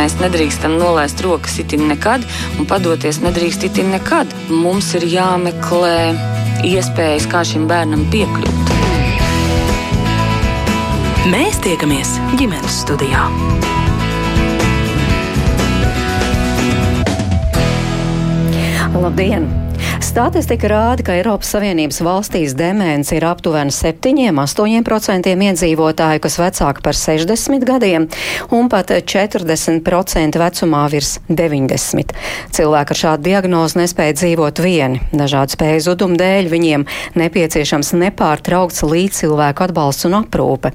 mēs nedrīkstam nolaist rokas itin nekad un padoties nedrīkst itin nekad. Mums ir jāmeklē iespējas, kā šim bērnam piekļūt. Mēs tiekamies ģimenes studijā. Labdien! Statistika rāda, ka Eiropas Savienības valstīs demence ir aptuveni 7-8% iedzīvotāju, kas vecāki par 60 gadiem, un pat 40% vecumā virs 90. Cilvēki ar šādu diagnozi nespēja dzīvot vieni. Dažādu spēju zudumu dēļ viņiem nepieciešams nepārtraukts līdzcilvēku atbalsts un aprūpe.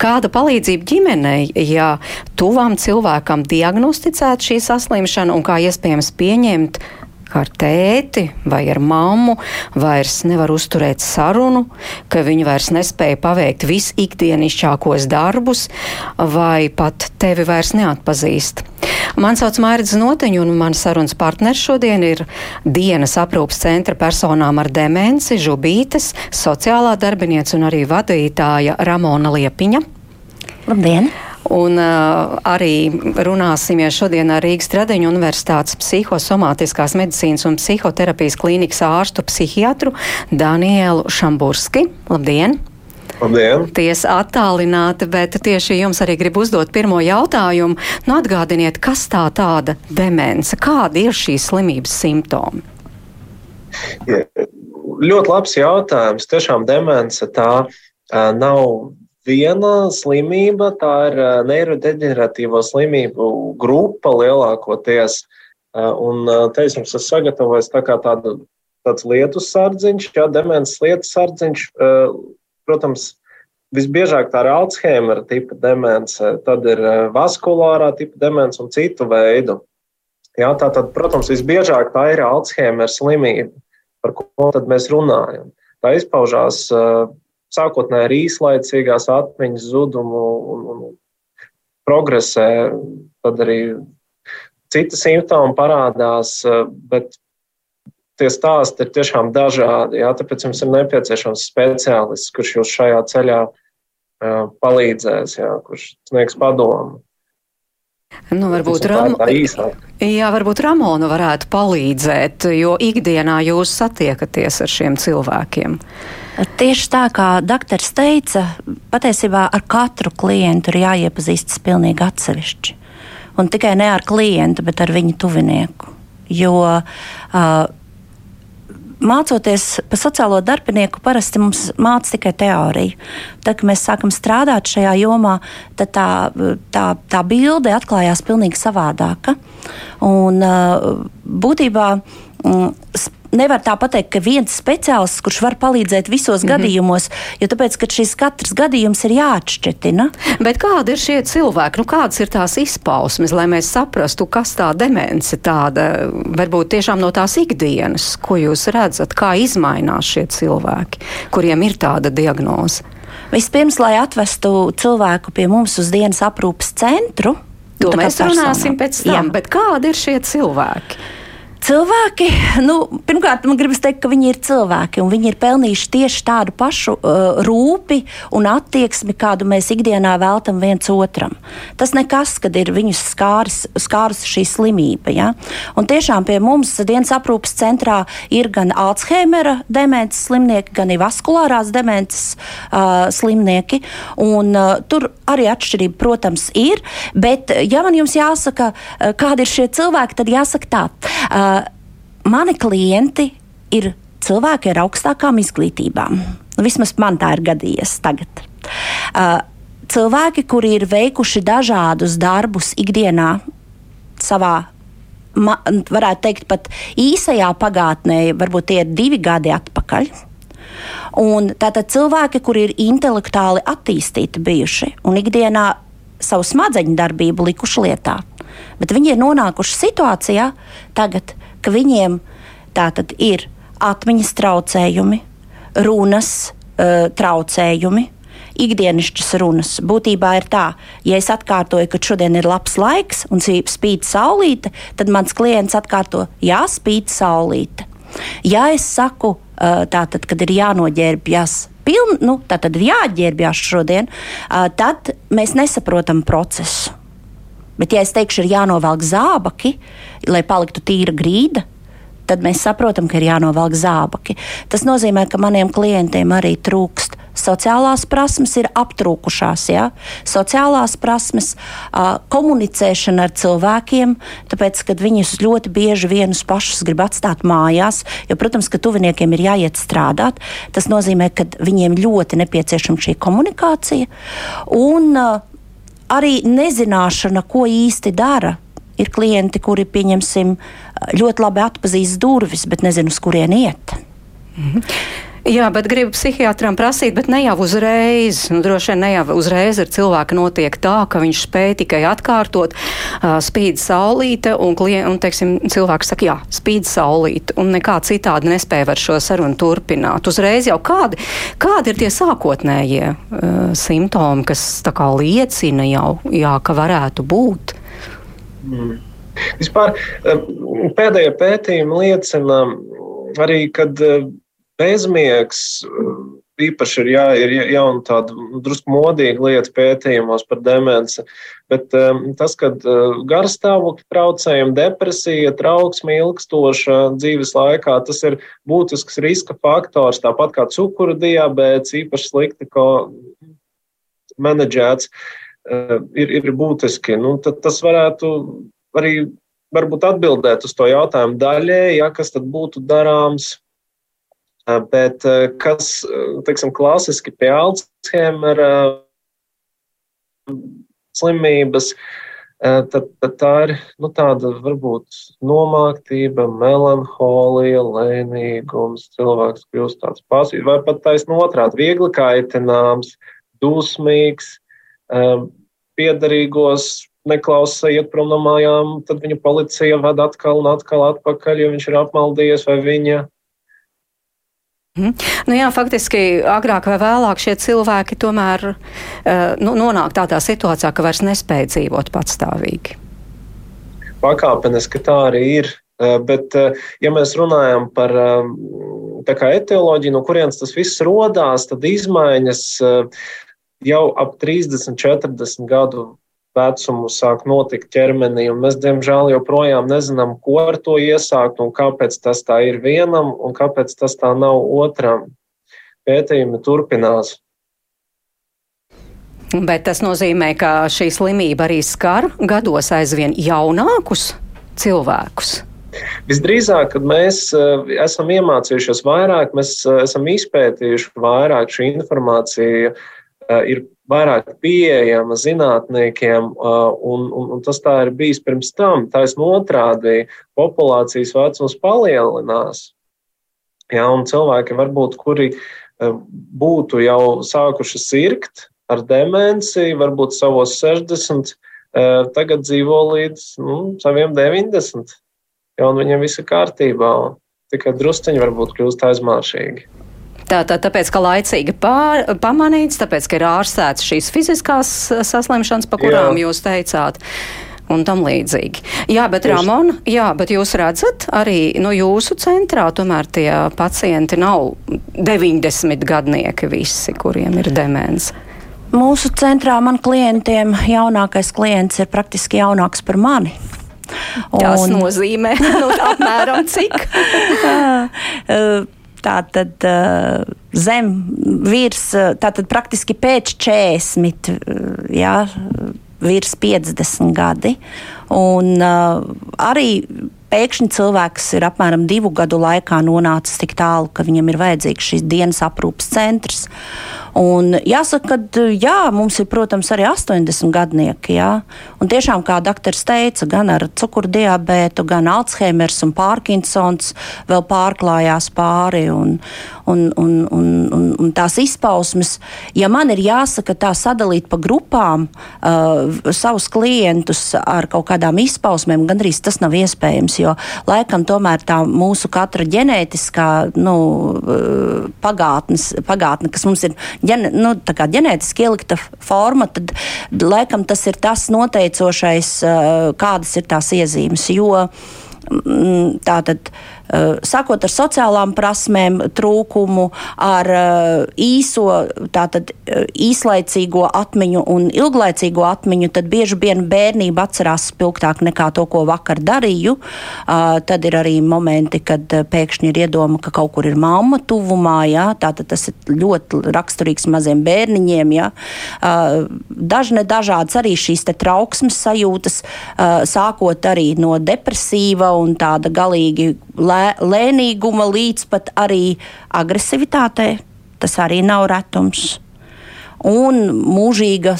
Kāda palīdzība ģimenei, ja tuvam cilvēkam diagnosticēta šī saslimšana un kā iespējams pieņemt ar tēti vai ar mammu vairs nevar uzturēt sarunu, ka viņi vairs nespēja paveikt visikdienišķākos darbus vai pat tevi vairs neatpazīst. Man sauc Mārcis Noteņu, un mans sarunas partners šodien ir dienas aprūpas centra personām ar demenci, žubītes, sociālā darbinieca un arī vadītāja Ramona Liepiņa. Labdien! Un uh, arī runāsimies šodien ar Rīgas Tradeņu Universitātes psihosomātiskās medicīnas un psihoterapijas klīnikas ārstu psihiatru Danielu Šamburski. Labdien! Labdien! Tiesa attālināti, bet tieši jums arī gribu uzdot pirmo jautājumu. Nu, atgādiniet, kas tā tāda demence, kādi ir šīs slimības simptomi? Ja, ļoti labs jautājums. Tiešām demence tā uh, nav viena slimība, tā ir neirodeģeneratīvo slimību grupa lielākoties. Un te es jums esmu sagatavojis tā tādu, tāds lietu sardziņš, jā, demences lietu sardziņš. Protams, visbiežāk tā ir Alzheimera tipa demence, tad ir vaskulārā tipa demence un citu veidu. Jā, tā tad, protams, visbiežāk tā ir Alzheimera slimība, par ko mēs runājam. Tā izpaužās sākotnēji ar īslaicīgās atmiņas zudumu un, un progresē, tad arī citi simptomi parādās, bet tie stāsti ir tiešām dažādi. Jā, tāpēc jums ir nepieciešams speciālists, kurš jūs šajā ceļā palīdzēs, jā, kurš sniegs padomu. Nu, varbūt, Ram... Jā, varbūt Ramona varētu palīdzēt, jo ikdienā jūs satiekaties ar šiem cilvēkiem. Tieši tā kā doktors teica, patiesībā ar katru klientu ir jāiepazīstas pilnīgi atsevišķi. Un tikai ne ar klientu, bet ar viņu tuvinieku. Jo uh, mācoties par sociālo darbinieku, parasti mums māca tikai teoriju. Tad, kad mēs sākam strādāt šajā jomā, tad tā, tā, tā bilde atklājās pavisam savādāka. Un, būtībā nevar tā pateikt, ka viens speciālists, kurš var palīdzēt visos mm -hmm. gadījumos, jo tāpēc, šis katrs gadījums ir jāatšķetina. Bet kādi ir šie cilvēki? Nu, kādas ir tās izpausmes, lai mēs saprastu, kas tā demence tāda, varbūt tiešām no tās ikdienas, ko jūs redzat, kā izmainās šie cilvēki, kuriem ir tāda diagnoze? Vispirms, lai atvestu cilvēku pie mums uz dienas aprūpas centru, To mēs runāsim pēc tam, Jā. bet kādi ir šie cilvēki? Cilvēki, nu, pirmkārt, man gribas teikt, ka viņi ir cilvēki un viņi ir pelnījuši tieši tādu pašu uh, rūpi un attieksmi, kādu mēs ikdienā veltam viens otram. Tas nekas, kad ir viņus skāris, skārus šī slimība. Ja? Un tiešām pie mums dienas aprūpas centrā ir gan Alzheimera demences slimnieki, gan arī vaskulārās demences uh, slimnieki. Un, uh, tur arī atšķirība, protams, ir. Bet, ja man jums jāsaka, uh, kādi ir šie cilvēki, tad jāsaka tā. Uh, mani klienti ir cilvēki ar augstākām izglītībām. Nu, vismaz man tā ir gadījies tagad. Uh, cilvēki, kuri ir veikuši dažādus darbus ikdienā, savā, ma, varētu teikt, pat īsajā pagātnē, varbūt tie ir divi gadi atpakaļ. Un tātad cilvēki, kuri ir intelektuāli attīstīti bijuši un ikdienā savu smadzeņu darbību likuši lietā, bet viņi ir nonākuši situācijā tagad, ka viņiem tātad ir atmiņas traucējumi, runas uh, traucējumi. Ikdienišķas runas būtībā ir tā, ja es atkārtoju, ka šodien ir labs laiks un spīd saulīte, tad mans klients atkārto, jā, spīd saulīte. Ja es saku, uh, tātad, kad ir jānoģērbjas piln, nu, tad ir jāģērbjas šodien, uh, tad mēs nesaprotam procesu. Bet, ja es teikšu, ir jānovelk zābaki, lai paliktu tīra grīda, tad mēs saprotam, ka ir jānovelk zābaki. Tas nozīmē, ka maniem klientiem arī trūkst. Sociālās prasmes ir aptrūkušās, ja? sociālās prasmes, komunicēšana ar cilvēkiem, tāpēc, ka viņus ļoti bieži vienus pašus grib atstāt mājās, jo, protams, ka tuviniekiem ir jāiet strādāt. Tas nozīmē, ka viņiem ļoti nepieciešama šī komunikācija un uh, arī nezināšana, ko īsti dara ir klienti, kuri, pieņemsim, ļoti labi atpazīst durvis, bet nezinu, uz kurien iet. Mm -hmm. Jā, bet gribu psihiatram prasīt, bet ne jau uzreiz. Nu, droši vien ne jau uzreiz ar cilvēku notiek tā, ka viņš spēj tikai atkārtot, uh, spīd saulīte, un, un teiksim, cilvēks saka, jā, spīd saulīte, un nekā citādi nespēja ar šo sarunu turpināt. Uzreiz jau kādi, kādi ir tie sākotnējie uh, simptomi, kas tā kā liecina jau, jā, ka varētu būt? Mm. Vispār pēdējie pētījumi liecina arī, kad bezmiegs eh, īpaši ir, jā, ir jauna tāda drusku modīga lieta pētījumos par demenci, bet um, tas, ka uh, garstāvokļa traucējumi, depresija, trauksme ilgstoša dzīves laikā, tas ir būtisks riska faktors, tāpat kā cukura diabēts, īpaši slikti menedžēts. Uh, ir, ir būtiski. Nu, tas varētu arī varbūt atbildēt uz to jautājumu daļēji, ja, kas tad būtu darāms. Bet kas, teiksim, klasiski pie Alzheimera slimības, tad, tad tā ir nu, tāda varbūt nomāktība, melanholija, lēnīgums, cilvēks kļūst tāds pasīvs, vai pat taisn otrādi, viegli kaitināms, dusmīgs, piedarīgos neklausa, iet prom no mājām, tad viņu policija ved atkal un atkal atpakaļ, jo viņš ir apmaldījies vai viņa. Mm. Nu jā, faktiski agrāk vai vēlāk šie cilvēki tomēr uh, nu, nonāk tādā situācijā, ka vairs nespēja dzīvot patstāvīgi. Pakāpeniski tā arī ir. Uh, bet, uh, ja mēs runājam par etioloģiju, no kurienes tas viss rodās, tad izmaiņas jau ap 30, 40 gadu vecumu sāk notikt ķermenī, un mēs, diemžēl, joprojām nezinām, ko ar to iesākt un kāpēc tas tā ir vienam un kāpēc tas tā nav otram. Pētījumi turpinās. Bet tas nozīmē, ka šī slimība arī skar gados aizvien jaunākus cilvēkus. Visdrīzāk, kad mēs uh, esam iemācījušies vairāk, mēs uh, esam izpētījuši vairāk šī informācija, uh, ir vairāk pieejama zinātniekiem, un, un, un tas tā ir bijis pirms tam. Taisn otrādi populācijas vecums palielinās. Jā, un cilvēki varbūt, kuri būtu jau sākuši sirgt ar demenci, varbūt savos 60, tagad dzīvo līdz nu, saviem 90. Jā, un viņiem viss ir kārtībā. Tikai drusciņi varbūt kļūst aizmāršīgi. Tātad, tāpēc, ka laicīgi pār, pamanīts, tāpēc, ka ir ārstēts šīs fiziskās eh, saslimšanas, pa kurām jā. jūs teicāt. Un tam līdzīgi. Jā, bet, Tieši. Ramon, jā, bet jūs redzat, arī no jūsu centrā tomēr tie pacienti nav 90 gadnieki visi, kuriem ir demence. Mūsu centrā man klientiem jaunākais klients ir praktiski jaunāks par mani. Un... Tas nozīmē, nu, apmēram cik? Eh, tātad uh, zem virs, tātad praktiski pēc 40, jā, virs 50 gadi. Un uh, arī pēkšņi cilvēks ir apmēram divu gadu laikā nonācis tik tālu, ka viņam ir vajadzīgs šīs dienas aprūpas centrs. Un jāsaka, ka jā, mums ir, protams, arī 80 gadnieki. Jā. Un tiešām, kā doktors teica, gan ar cukurdibētu, gan Alzheimers un Parkinsons vēl pārklājās pāri. Un, un, un, un, un, un tās izpausmes, ja man ir jāsaka tā sadalīt pa grupām uh, savus klientus ar kaut kādām izpausmēm, gandrīz tas nav iespējams, jo laikam tomēr tā mūsu katra ģenētiskā nu, uh, pagātnes, pagātne, kas mums ir ģen, nu, ģenētiski ielikta forma, tad laikam tas ir tas noteicošais, kādas ir tās iezīmes. Jo mm, tā tad sākot ar sociālām prasmēm, trūkumu, ar īso, tātad īslaicīgo atmiņu un ilglaicīgo atmiņu, tad bieži vien bērnība atcerās spilgtāk nekā to, ko vakar darīju. Tad ir arī momenti, kad pēkšņi ir iedoma, ka kaut kur ir mamma tuvumā, ja? tātad tas ir ļoti raksturīgs maziem bērniņiem. Ja? Daži nedažādas arī šīs trauksmes sajūtas, sākot arī no depresīva un tāda galīgi lē, lēnīguma līdz pat arī agresivitātei. Tas arī nav retums un mūžīga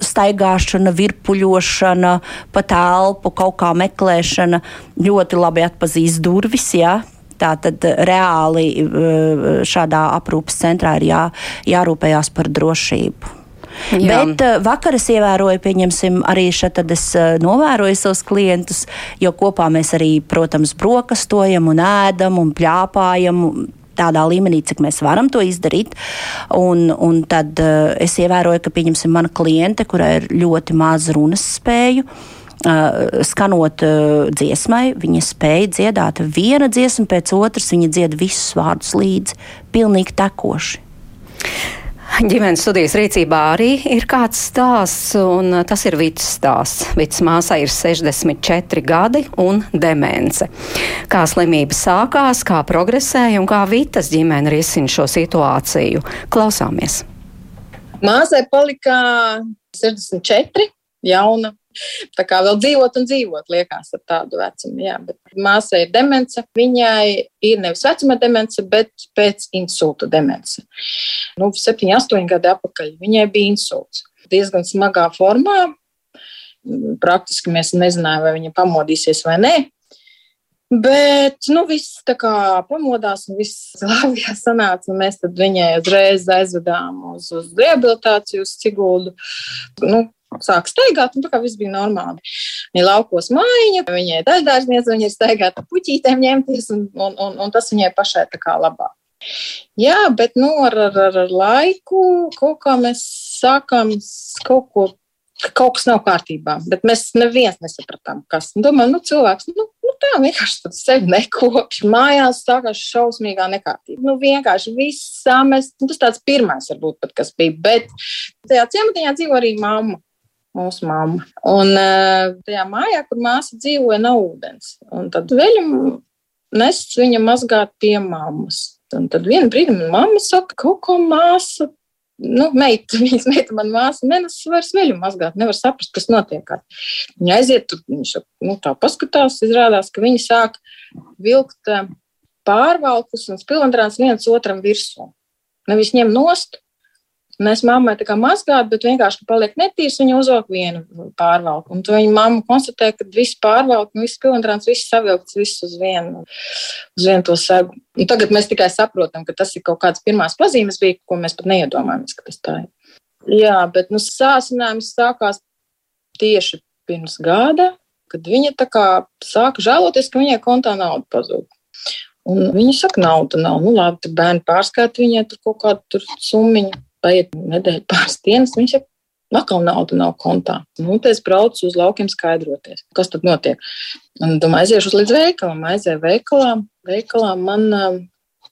staigāšana, virpuļošana, pa telpu, kaut kā meklēšana ļoti labi atpazīst durvis. Jā. Tātad reāli šādā aprūpes centrā ir jā, jārūpējās par drošību. Jā. Bet uh, vakar es ievēroju, pieņemsim, arī šeit es uh, novēroju savus klientus, jo kopā mēs arī, protams, brokastojam un ēdam un pļāpājam tādā līmenī, cik mēs varam to izdarīt. Un, un tad uh, es ievēroju, ka, pieņemsim, mana kliente, kurai ir ļoti maz runas spēju, Uh, skanot uh, dziesmai, viņa spēja dziedāt viena dziesma pēc otras, viņa dzied visus vārdus līdzi, pilnīgi tekoši. Ģimenes studijas rīcībā arī ir kāds stāsts, un tas ir Vits stāsts. Vits māsai ir 64 gadi un demence. Kā slimība sākās, kā progresēja un kā Vitas ģimene risina šo situāciju. Klausāmies! Māsai palika 64, jauna Tā kā vēl dzīvot un dzīvot, liekas, ar tādu vecumu. Jā, bet māsai ir demence. Viņai ir nevis vecuma demence, bet pēc insulta demence. Nu, 7, 8 gadi atpakaļ viņai bija insults. Diezgan smagā formā. Praktiski mēs nezinājām, vai viņa pamodīsies vai nē. Bet, nu, viss tā kā pamodās, un viss labi sanāca. Mēs viņai uzreiz aizvedām uz, uz rehabilitāciju, uz Ciguldu. Nu, sāk staigāt, un tā kā viss bija normāli. Viņa laukos mājiņa, viņai daždārzniece, viņa ir staigāt ar puķītēm ņemties, un, un, un, un tas viņai pašai tā kā labāk. Jā, bet nu, ar, ar, ar, ar laiku kaut kā mēs sākām kaut ko, ka kaut kas nav kārtībā, bet mēs neviens nesapratām, kas. Domājam, nu, cilvēks, nu, nu tā vienkārši tad sevi nekopš. Mājās sākās šausmīgā nekārtība. Nu, vienkārši viss samest. Tas tāds pirmais varbūt pat, kas bija, bet tajā ciematiņā dzīvo arī mamma mūsu mamma. Un eh, tajā mājā, kur māsa dzīvoja, nav ūdens. Un tad veļam nes viņa mazgāt pie mammas. Un tad vienā brīdī man mamma saka, kaut ko māsa. Nu, meita, viņas meita, man māsa, nenes vairs veļu mazgāt, nevar saprast, kas notiek. Viņa aiziet, tur viņš nu, tā paskatās, izrādās, ka viņi sāk vilkt eh, pārvalkus un spilvendrāns viens otram virsū. Nevis ņem nost, Mēs mammai tā kā mazgāt, bet vienkārši, ka paliek netīrs, viņa uzvelk vienu pārvalku. Un viņa mamma konstatē, ka viss pārvalk, un viss pilntrāns, viss savilkts, viss uz vienu, uz vienu to segu. Un tagad mēs tikai saprotam, ka tas ir kaut kāds pirmās pazīmes bija, ko mēs pat neiedomājamies, ka tas tā ir. Jā, bet nu, sācinājums sākās tieši pirms gada, kad viņa tā kā sāka žēloties, ka viņai kontā nauda pazūd. Un viņa saka, nauda nav. Nu, labi, tad bērni pārskaita viņai tur kaut kādu summu paiet nedēļa, pāris dienas, viņš jau atkal nauda nav kontā. Nu, tad es braucu uz laukiem skaidroties, kas tad notiek. Un domāju, aiziešu līdz veikalam, aizēju veikalā. Veikalā man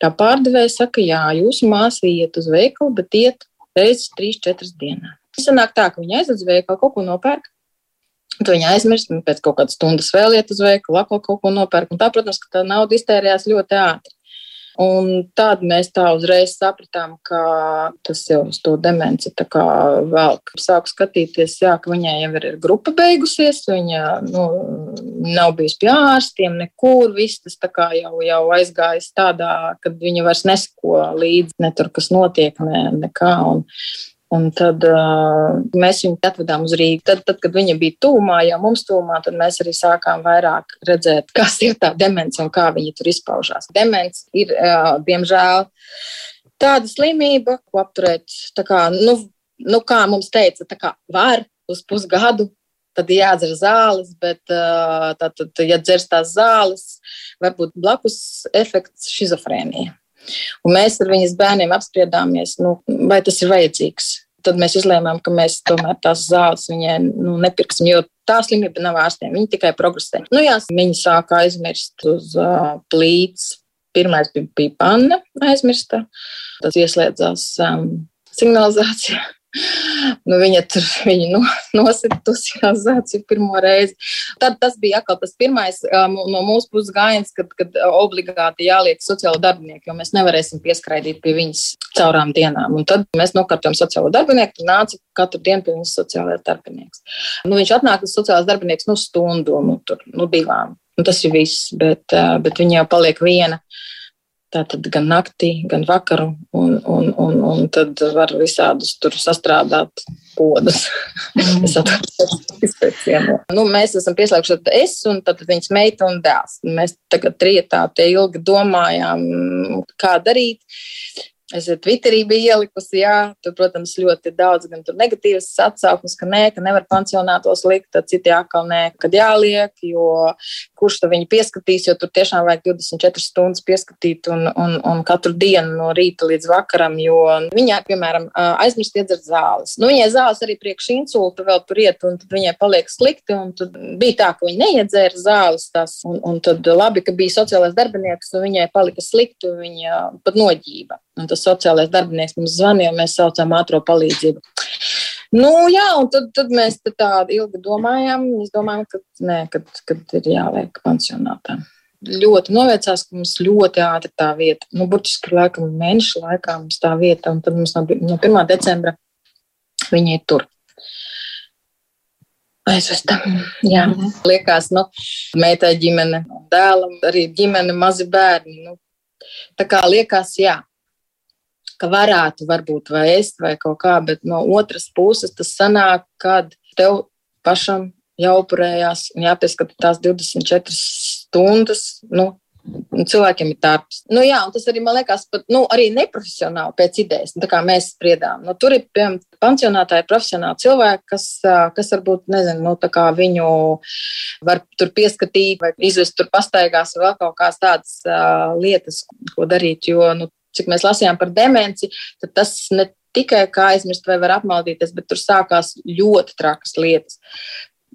tā pārdevēja saka, jā, jūsu māsa iet uz veikalu, bet iet reizes trīs, četras dienā. Sanāk tā, ka viņa aiziet uz veikalu, kaut ko nopērk. Tu viņu aizmirsti, un pēc kaut kādas stundas vēl iet uz veikalu, atkal kaut ko nopērk. Un tā, protams, ka tā nauda iztērējās ļoti ātri. Un tad mēs tā uzreiz sapratām, ka tas jau uz to demenci vēl sāku skatīties, jā, ka viņai jau ir grupa beigusies, viņa nu, nav bijusi pie ārstiem nekur, viss tas jau, jau aizgājis tādā, kad viņa vairs neseko līdzi ne tur, kas notiek, ne, nekā. Un, Un tad uh, mēs viņu atvedām uz Rīgā. Tad, tad, kad viņa bija tūmā, jau mums tūmā, tad mēs arī sākām vairāk redzēt, kas ir tā demence un kā viņa tur izpaužās. Demence ir, uh, diemžēl, tāda slimība, ko apturēt, kā, nu, nu, kā mums teica, kā var uz pusgadu. Tad jādzer zāles, bet uh, tad, tad, ja dzers tās zāles, var būt blakus efekts schizofrēnija. Un mēs ar viņas bērniem apspriedāmies, nu, vai tas ir vajadzīgs tad mēs izlēmām, ka mēs tomēr tās zāles viņai nu, nepirksim, jo tā slimība nav ārstiem, viņi tikai progresē. Nu, jā, viņi sāka aizmirst uz uh, plīts. Pirmais bija, bija panna aizmirsta, tas ieslēdzās um, signalizācija. Nu, viņa tur viņa no, nosita to signalizāciju pirmo reizi. Tad tas bija atkal tas pirmais um, no mūsu puses gājiens, kad, kad obligāti jāliek sociālo darbinieku, jo mēs nevarēsim pieskraidīt pie viņas caurām dienām. Un tad mēs nokārtojam sociālo darbinieku, tad nāca katru dienu pie viņas sociālais darbinieks. Nu, viņš atnāk uz sociālais darbinieks nu stundu, nu, tur, nu divām. Nu, tas ir viss, bet, uh, bet viņa jau paliek viena. Tātad gan naktī, gan vakaru, un, un, un, un tad var visādus tur sastrādāt podus. Mm. es atceros, nu, mēs esam pieslēguši es un viņas meita un dēls. Mēs tagad trietā te ilgi domājām, kā darīt. Es Twitterī biju ielikusi, jā, tur, protams, ļoti daudz gan negatīvas atsauksmes, ka nē, ka nevar pansionātos likt, tad citi atkal nē, kad jāliek, jo kurš to viņu pieskatīs, jo tur tiešām vajag 24 stundas pieskatīt un, un, un katru dienu no rīta līdz vakaram, jo viņai, piemēram, aizmirst iedzert zāles. Nu, viņai zāles arī priekš insulta vēl tur iet, un tad viņai paliek slikti, un tad bija tā, ka viņa neiedzēra zāles tas, un, un tad labi, ka bija sociālais darbinieks, un viņai palika slikti, un viņa pat noģība. Un tas sociālais darbinieks mums zvanīja, un mēs saucām ātrā palīdzību. Nu, jā, un tad, tad mēs tā ilgi domājām. Mēs domājam, ka, nē, kad, kad ir jāliek pansionātā. Ļoti novēcās, ka mums ļoti ātri tā vieta, nu, burtiski laikam mēnešu laikā mums tā vieta, un tad mums no, no 1. decembra viņi ir tur. Aizvestam. Jā, mhm. liekas, nu, meitai ģimene, dēlam arī ģimene, mazi bērni. Nu, tā kā liekas, jā, ka varētu varbūt vai ēst vai kaut kā, bet no otras puses tas sanāk, kad tev pašam jāupurējās un jāpieskata tās 24 stundas. Nu, Cilvēkiem ir darbs. Nu, jā, un tas arī man liekas, pat, nu, arī neprofesionāli pēc idejas. Nu, tā kā mēs spriedām. Nu, tur ir, piemēram, pansionātāji profesionāli cilvēki, kas, kas varbūt, nezinu, nu, viņu var tur pieskatīt vai izvest tur pastaigās vēl kaut kādas tādas uh, lietas, ko darīt. Jo, nu, cik mēs lasījām par demenci, tad tas ne tikai kā aizmirst vai var apmaldīties, bet tur sākās ļoti trakas lietas.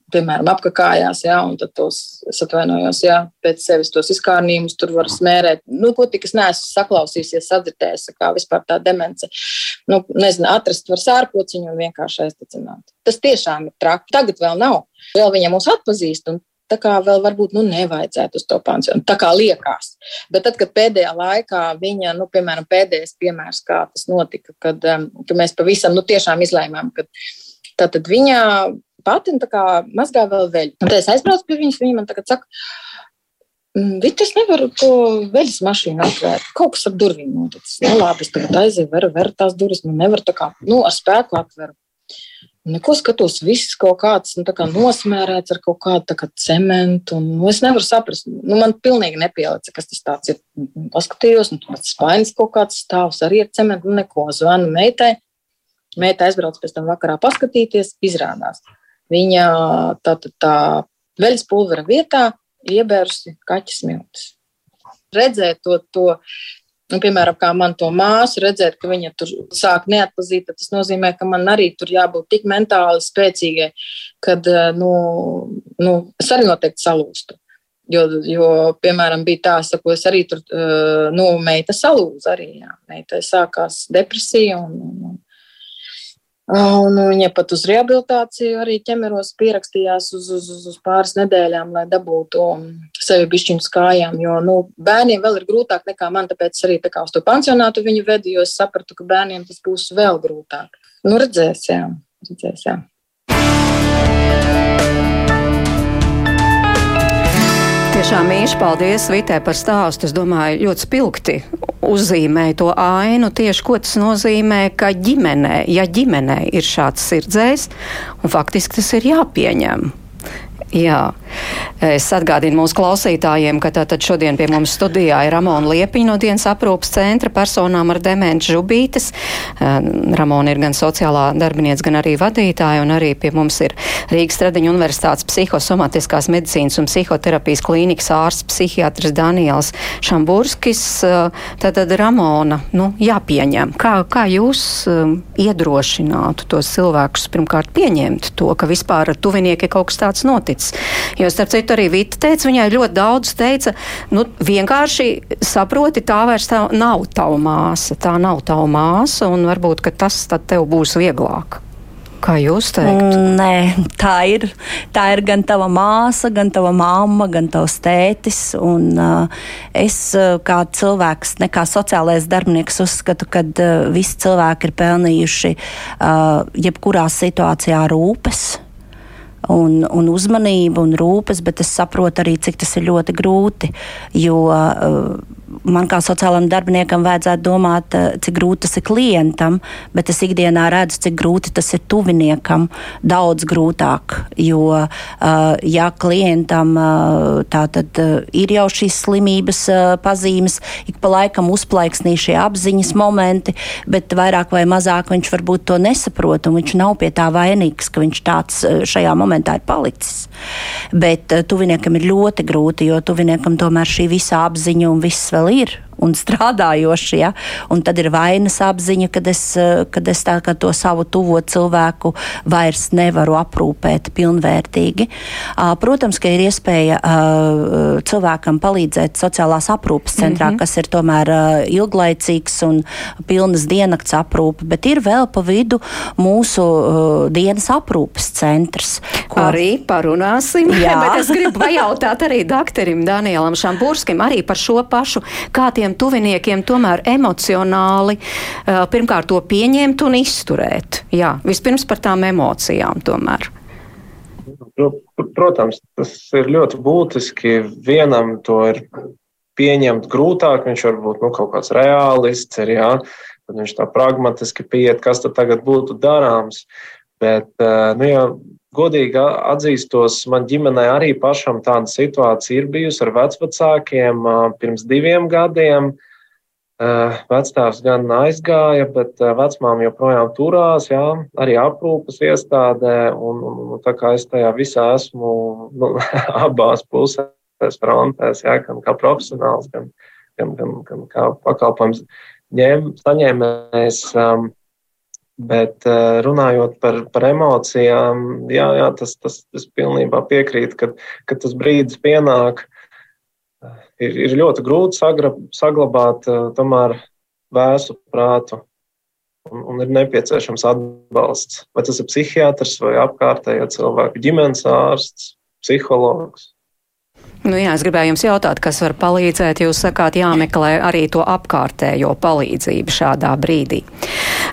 Piemēram, apkājās, jā, un tad tos, atvainojos, jā, pēc sevis tos izkārnījumus tur var smērēt. Nu, ko tik es neesmu saklausījusies, sadzirdējis, kā vispār tā demence. Nu, nezinu, atrast var sārpociņu un vienkārši aiztecināt. Tas tiešām ir traki. Tagad vēl nav. Vēl viņa mūs atpazīst, un Tā kā vēl varbūt nu, nevajadzētu uz to pansionu. Tā kā liekas. Bet tad, kad pēdējā laikā viņa, nu, piemēram, pēdējais piemērs, kā tas notika, kad, um, kad mēs pavisam nu, tiešām izlēmām, ka tātad viņa pati nu, mazgā vēl veļu. Un tad es aizbraucu pie viņas, viņa man tagad saka, mm, Vīt, es nevaru to veļas mašīnu atvērt. Kaut kas ar durvīm noticis. Nu, labi, es tagad aizēju, varu vērt tās durvis, nu nevaru tā kā, nu, ar spēku atveru. Neko skatos, viss kaut kāds nu, kā nosmērēts ar kaut kādu kā cementu. Un, nu, es nevaru saprast, nu, man pilnīgi nepielica, kas tas ir. Paskatījos, nu, tas spainis kaut kāds stāvs arī ar cementu, nu, neko. Zvanu meitai. Meita aizbrauc pēc tam vakarā paskatīties, izrādās. Viņa tā, tā, tā veļas pulvera vietā iebērusi kaķis miltus. Redzēt to, to Nu, piemēram, kā man to māsu redzēt, ka viņa tur sāk neatpazīt, tas nozīmē, ka man arī tur jābūt tik mentāli spēcīgai, kad eh, nu, nu, es arī noteikti salūstu. Jo, jo, piemēram, bija tā, ka es arī tur, eh, nu, meita salūza arī. Jā. Meitai sākās depresija un, un, Un viņa pat uz rehabilitāciju arī ķemeros pierakstījās uz, uz, uz, uz pāris nedēļām, lai dabūtu sevi bišķiņu uz kājām. Jo nu, bērniem vēl ir grūtāk nekā man, tāpēc arī tā kā uz to pansionātu viņu vedu, jo es sapratu, ka bērniem tas būs vēl grūtāk. Nu, redzēs, jā. Tiešām mīļš, paldies Vitē par stāstu. Es domāju, ļoti spilgti uzzīmēja to ainu tieši, ko tas nozīmē, ka ģimenē, ja ģimenē ir šāds sirdzējs, un faktiski tas ir jāpieņem. Jā. Es atgādinu mūsu klausītājiem, ka tātad šodien pie mums studijā ir Ramona Liepiņa no dienas aprūpas centra personām ar demenci žubītes. Eh, Ramona ir gan sociālā darbinieca, gan arī vadītāja, un arī pie mums ir Rīgas Stradiņa Universitātes psihosomatiskās medicīnas un psihoterapijas klīnikas ārsts psihiatrs Daniels Šamburskis. Eh, tātad Ramona, nu, jāpieņem. Kā, kā jūs um, iedrošinātu tos cilvēkus pirmkārt pieņemt to, ka vispār ar tuvinieki kaut kas tāds noticis? Jo, starp citu, arī Vita teica, viņai ļoti daudz teica, nu, vienkārši saproti, tā vairs tā nav tava māsa, tā nav tava māsa, un varbūt, ka tas tad tev būs vieglāk. Kā jūs teiktu? Mm, nē, tā ir. Tā ir gan tava māsa, gan tava mamma, gan tavs tētis. Un, uh, es, uh, kā cilvēks, ne kā sociālais darbinieks, uzskatu, ka uh, visi cilvēki ir pelnījuši uh, jebkurā situācijā rūpes un, un uzmanību un rūpes, bet es saprotu arī, cik tas ir ļoti grūti. Jo uh, man kā sociālam darbiniekam vajadzētu domāt, eh, cik grūti tas ir klientam, bet es ikdienā redzu, cik grūti tas ir tuviniekam. Daudz grūtāk, jo eh, ja klientam eh, tātad ir jau šīs slimības pazīmes, ik pa laikam uzplaiksnī šie apziņas momenti, bet vairāk vai mazāk viņš varbūt to nesaprot, un viņš nav pie tā vainīgs, ka viņš tāds šajā momentā ir palicis. Bet tuviniekam ir ļoti grūti, jo tuviniekam tomēr šī visa apziņa un viss vēl ir un strādājoši. Ja? Un tad ir vainas apziņa, kad es, kad es tā, kad to savu tuvo cilvēku vairs nevaru aprūpēt pilnvērtīgi. Protams, ka ir iespēja cilvēkam palīdzēt sociālās aprūpes centrā, mm -hmm. kas ir tomēr ilglaicīgs un pilnas diennakts aprūpe, bet ir vēl pa vidu mūsu dienas aprūpes centrs. Ko... Arī parunāsim. Jā, bet es gribu pajautāt arī doktorim Danielam Šamburskim arī par šo pašu, kā tiem saviem tuviniekiem tomēr emocionāli pirmkārt to pieņemt un izturēt. Jā, vispirms par tām emocijām tomēr. Protams, tas ir ļoti būtiski. Vienam to ir pieņemt grūtāk, viņš varbūt nu, kaut kāds realists ir, jā, tad viņš tā pragmatiski pieiet, kas tad tagad būtu darāms. Bet, nu, ja godīgi atzīstos, man ģimenē arī pašam tāda situācija ir bijusi ar vecvecākiem pirms diviem gadiem. Vecāks gan aizgāja, bet vecmām joprojām turās, jā, arī aprūpas iestādē. Un, un, tā kā es tajā visā esmu nu, abās pusēs, frontēs, jā, gan kā profesionāls, gan, gan, gan, gan kā pakalpojums ņem, saņēmējs. Um, Bet eh, runājot par, par emocijām, jā, jā tas, tas, tas pilnībā piekrīt, ka, ka tas brīdis pienāk. Ir, ir ļoti grūti sagra, saglabāt eh, tomēr vēsu prātu, un, un ir nepieciešams atbalsts. Vai tas ir psihiatrs vai apkārtējo cilvēku ģimenes ārsts, psihologs. Nu, jā, es gribēju jums jautāt, kas var palīdzēt. Jūs sakāt, jāmeklē arī to apkārtējo palīdzību šādā brīdī.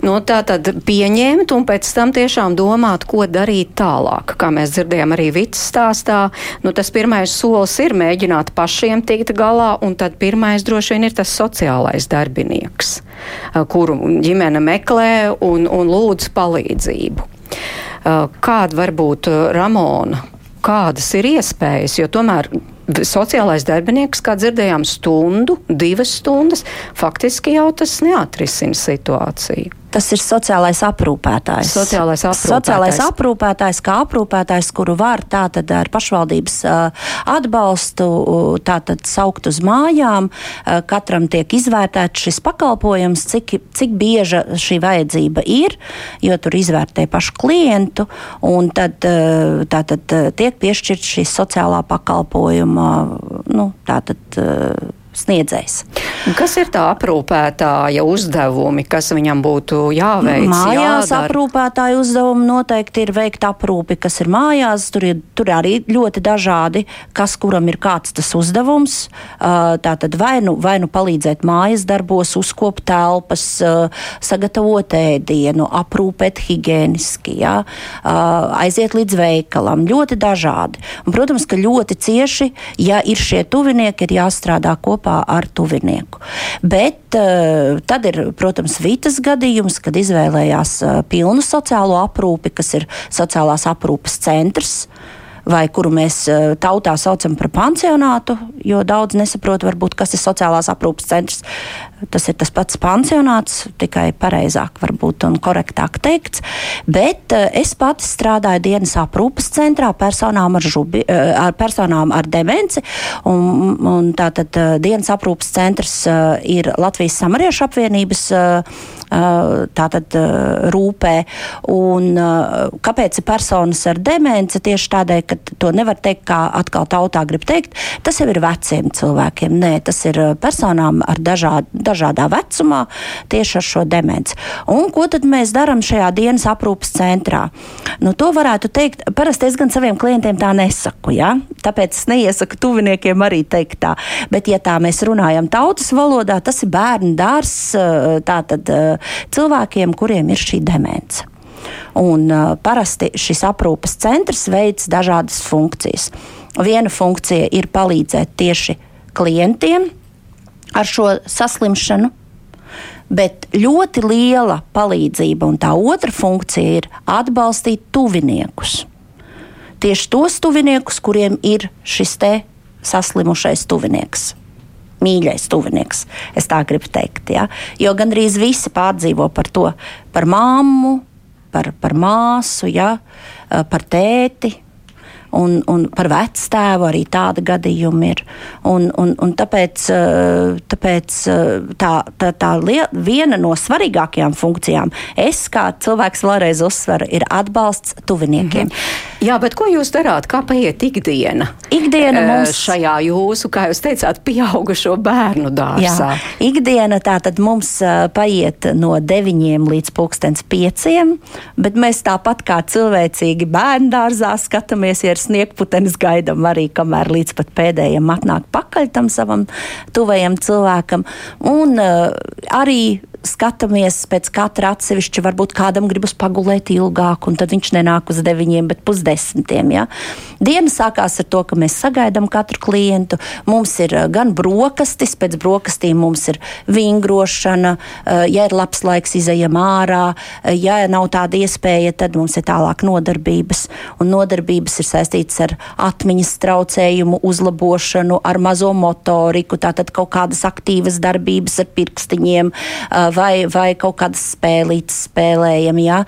Nu, tā tad pieņemt un pēc tam tiešām domāt, ko darīt tālāk. Kā mēs dzirdējām arī Vits stāstā, nu, tas pirmais solis ir mēģināt pašiem tikt galā, un tad pirmais droši vien ir tas sociālais darbinieks, kuru ģimene meklē un, un lūdz palīdzību. Kāda var būt Ramona? Kādas ir iespējas? Jo tomēr sociālais darbinieks, kā dzirdējām, stundu, divas stundas, faktiski jau tas neatrisina situāciju. Tas ir sociālais aprūpētājs. Sociālais aprūpētājs. Sociālais aprūpētājs, kā aprūpētājs, kuru var tātad ar pašvaldības atbalstu tātad saukt uz mājām. Katram tiek izvērtēts šis pakalpojums, cik, cik bieža šī vajadzība ir, jo tur izvērtē pašu klientu, un tad tātad tiek piešķirt šī sociālā pakalpojuma, nu, tātad sniedzējs. Kas ir tā aprūpētāja uzdevumi, kas viņam būtu jāveic? Mājās jādara? aprūpētāja uzdevumi noteikti ir veikt aprūpi, kas ir mājās. Tur ir tur arī ļoti dažādi, kas kuram ir kāds tas uzdevums. Tā tad vai nu, vai nu palīdzēt mājas darbos, uzkopt telpas, sagatavot ēdienu, aprūpēt higieniski, jā, aiziet līdz veikalam. Ļoti dažādi. Un, protams, ka ļoti cieši, ja ir šie tuvinieki, ir jāstrādā kopā kopā ar tuvinieku. Bet uh, tad ir, protams, Vitas gadījums, kad izvēlējās uh, pilnu sociālo aprūpi, kas ir sociālās aprūpes centrs vai kuru mēs tautā saucam par pansionātu, jo daudz nesaprot, varbūt, kas ir sociālās aprūpas centrs. Tas ir tas pats pansionāts, tikai pareizāk varbūt un korektāk teikts. Bet es pati strādāju dienas aprūpas centrā personām ar, žubi, ar, personām ar demenci. Un, un tātad dienas aprūpas centrs ir Latvijas samariešu apvienības tātad rūpē. Un, kāpēc ir personas ar demenci? Tieši tādēļ, ka to nevar teikt, kā atkal tautā grib teikt, tas jau ir veciem cilvēkiem. Nē, tas ir personām ar dažād, dažādā vecumā tieši ar šo demenci. Un ko tad mēs darām šajā dienas aprūpas centrā? Nu, to varētu teikt, parasti es gan saviem klientiem tā nesaku, ja? tāpēc es neiesaku tuviniekiem arī teikt tā. Bet, ja tā mēs runājam tautas valodā, tas ir bērnu dārs, tātad cilvēkiem, kuriem ir šī demence. Un, uh, parasti šis aprūpes centrs veids dažādas funkcijas. Viena funkcija ir palīdzēt tieši klientiem ar šo saslimšanu, bet ļoti liela palīdzība un tā otra funkcija ir atbalstīt tuviniekus. Tieši tos tuviniekus, kuriem ir šis te saslimušais tuvinieks mīļais tuvinieks. Es tā gribu teikt. Ja? Jo gandrīz visi pārdzīvo par to, par māmu, par, par māsu, ja? par tēti un, un par vectēvu arī tāda gadījuma ir. Un, un, un tāpēc, eh, tāpēc eh, tā, tā, tā liel, viena no svarīgākajām funkcijām, es kā cilvēks vēlreiz uzsveru, ir atbalsts tuviniekiem. Mm -hmm. Jā, bet ko jūs darāt? Kā paiet ikdiena? Ikdiena eh, mums šajā jūsu, kā jūs teicāt, pieaugušo bērnu dārzā. Jā, ikdiena tā tad mums paiet no 9 līdz pulkstens 5, bet mēs tāpat kā cilvēcīgi bērnu dārzā skatāmies, ja ir sniegputenis gaidām arī, kamēr līdz pat pēdējiem atnāk pakaļ tam savam tuvajam cilvēkam. Un uh, arī skatāmies pēc katra atsevišķa, varbūt kādam gribas pagulēt ilgāk, un tad viņš nenāk uz deviņiem, bet pusdesmitiem. Ja? Diena sākās ar to, ka mēs sagaidām katru klientu. Mums ir eh, gan brokastis, pēc brokastīm mums ir vingrošana, eh, ja ir labs laiks, izējam ārā, eh, ja nav tāda iespēja, tad mums ir tālāk nodarbības. Un nodarbības ir saistītas ar atmiņas traucējumu uzlabošanu, ar mazo motoriku, tātad kaut kādas aktīvas darbības ar pirkstiņiem vai, vai kaut kādas spēlītas spēlējam, jā.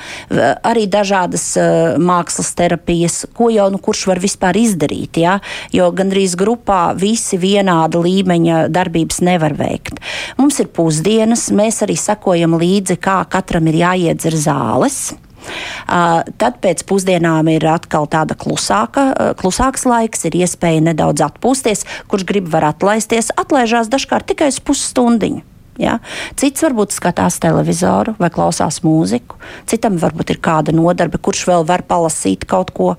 arī dažādas uh, mākslas terapijas, ko jau nu kurš var vispār izdarīt, jā, jo gandrīz grupā visi vienāda līmeņa darbības nevar veikt. Mums ir pusdienas, mēs arī sekojam līdzi, kā katram ir jāiedzer zāles. Uh, tad pēc pusdienām ir atkal tāda klusāka, uh, klusāks laiks, ir iespēja nedaudz atpūsties. Kurš grib, var atlaisties. Atlaižās dažkārt tikai pusstundiņu. Ja? Cits varbūt skatās televizoru vai klausās mūziku, citam varbūt ir kāda nodarbe, kurš vēl var palasīt kaut ko.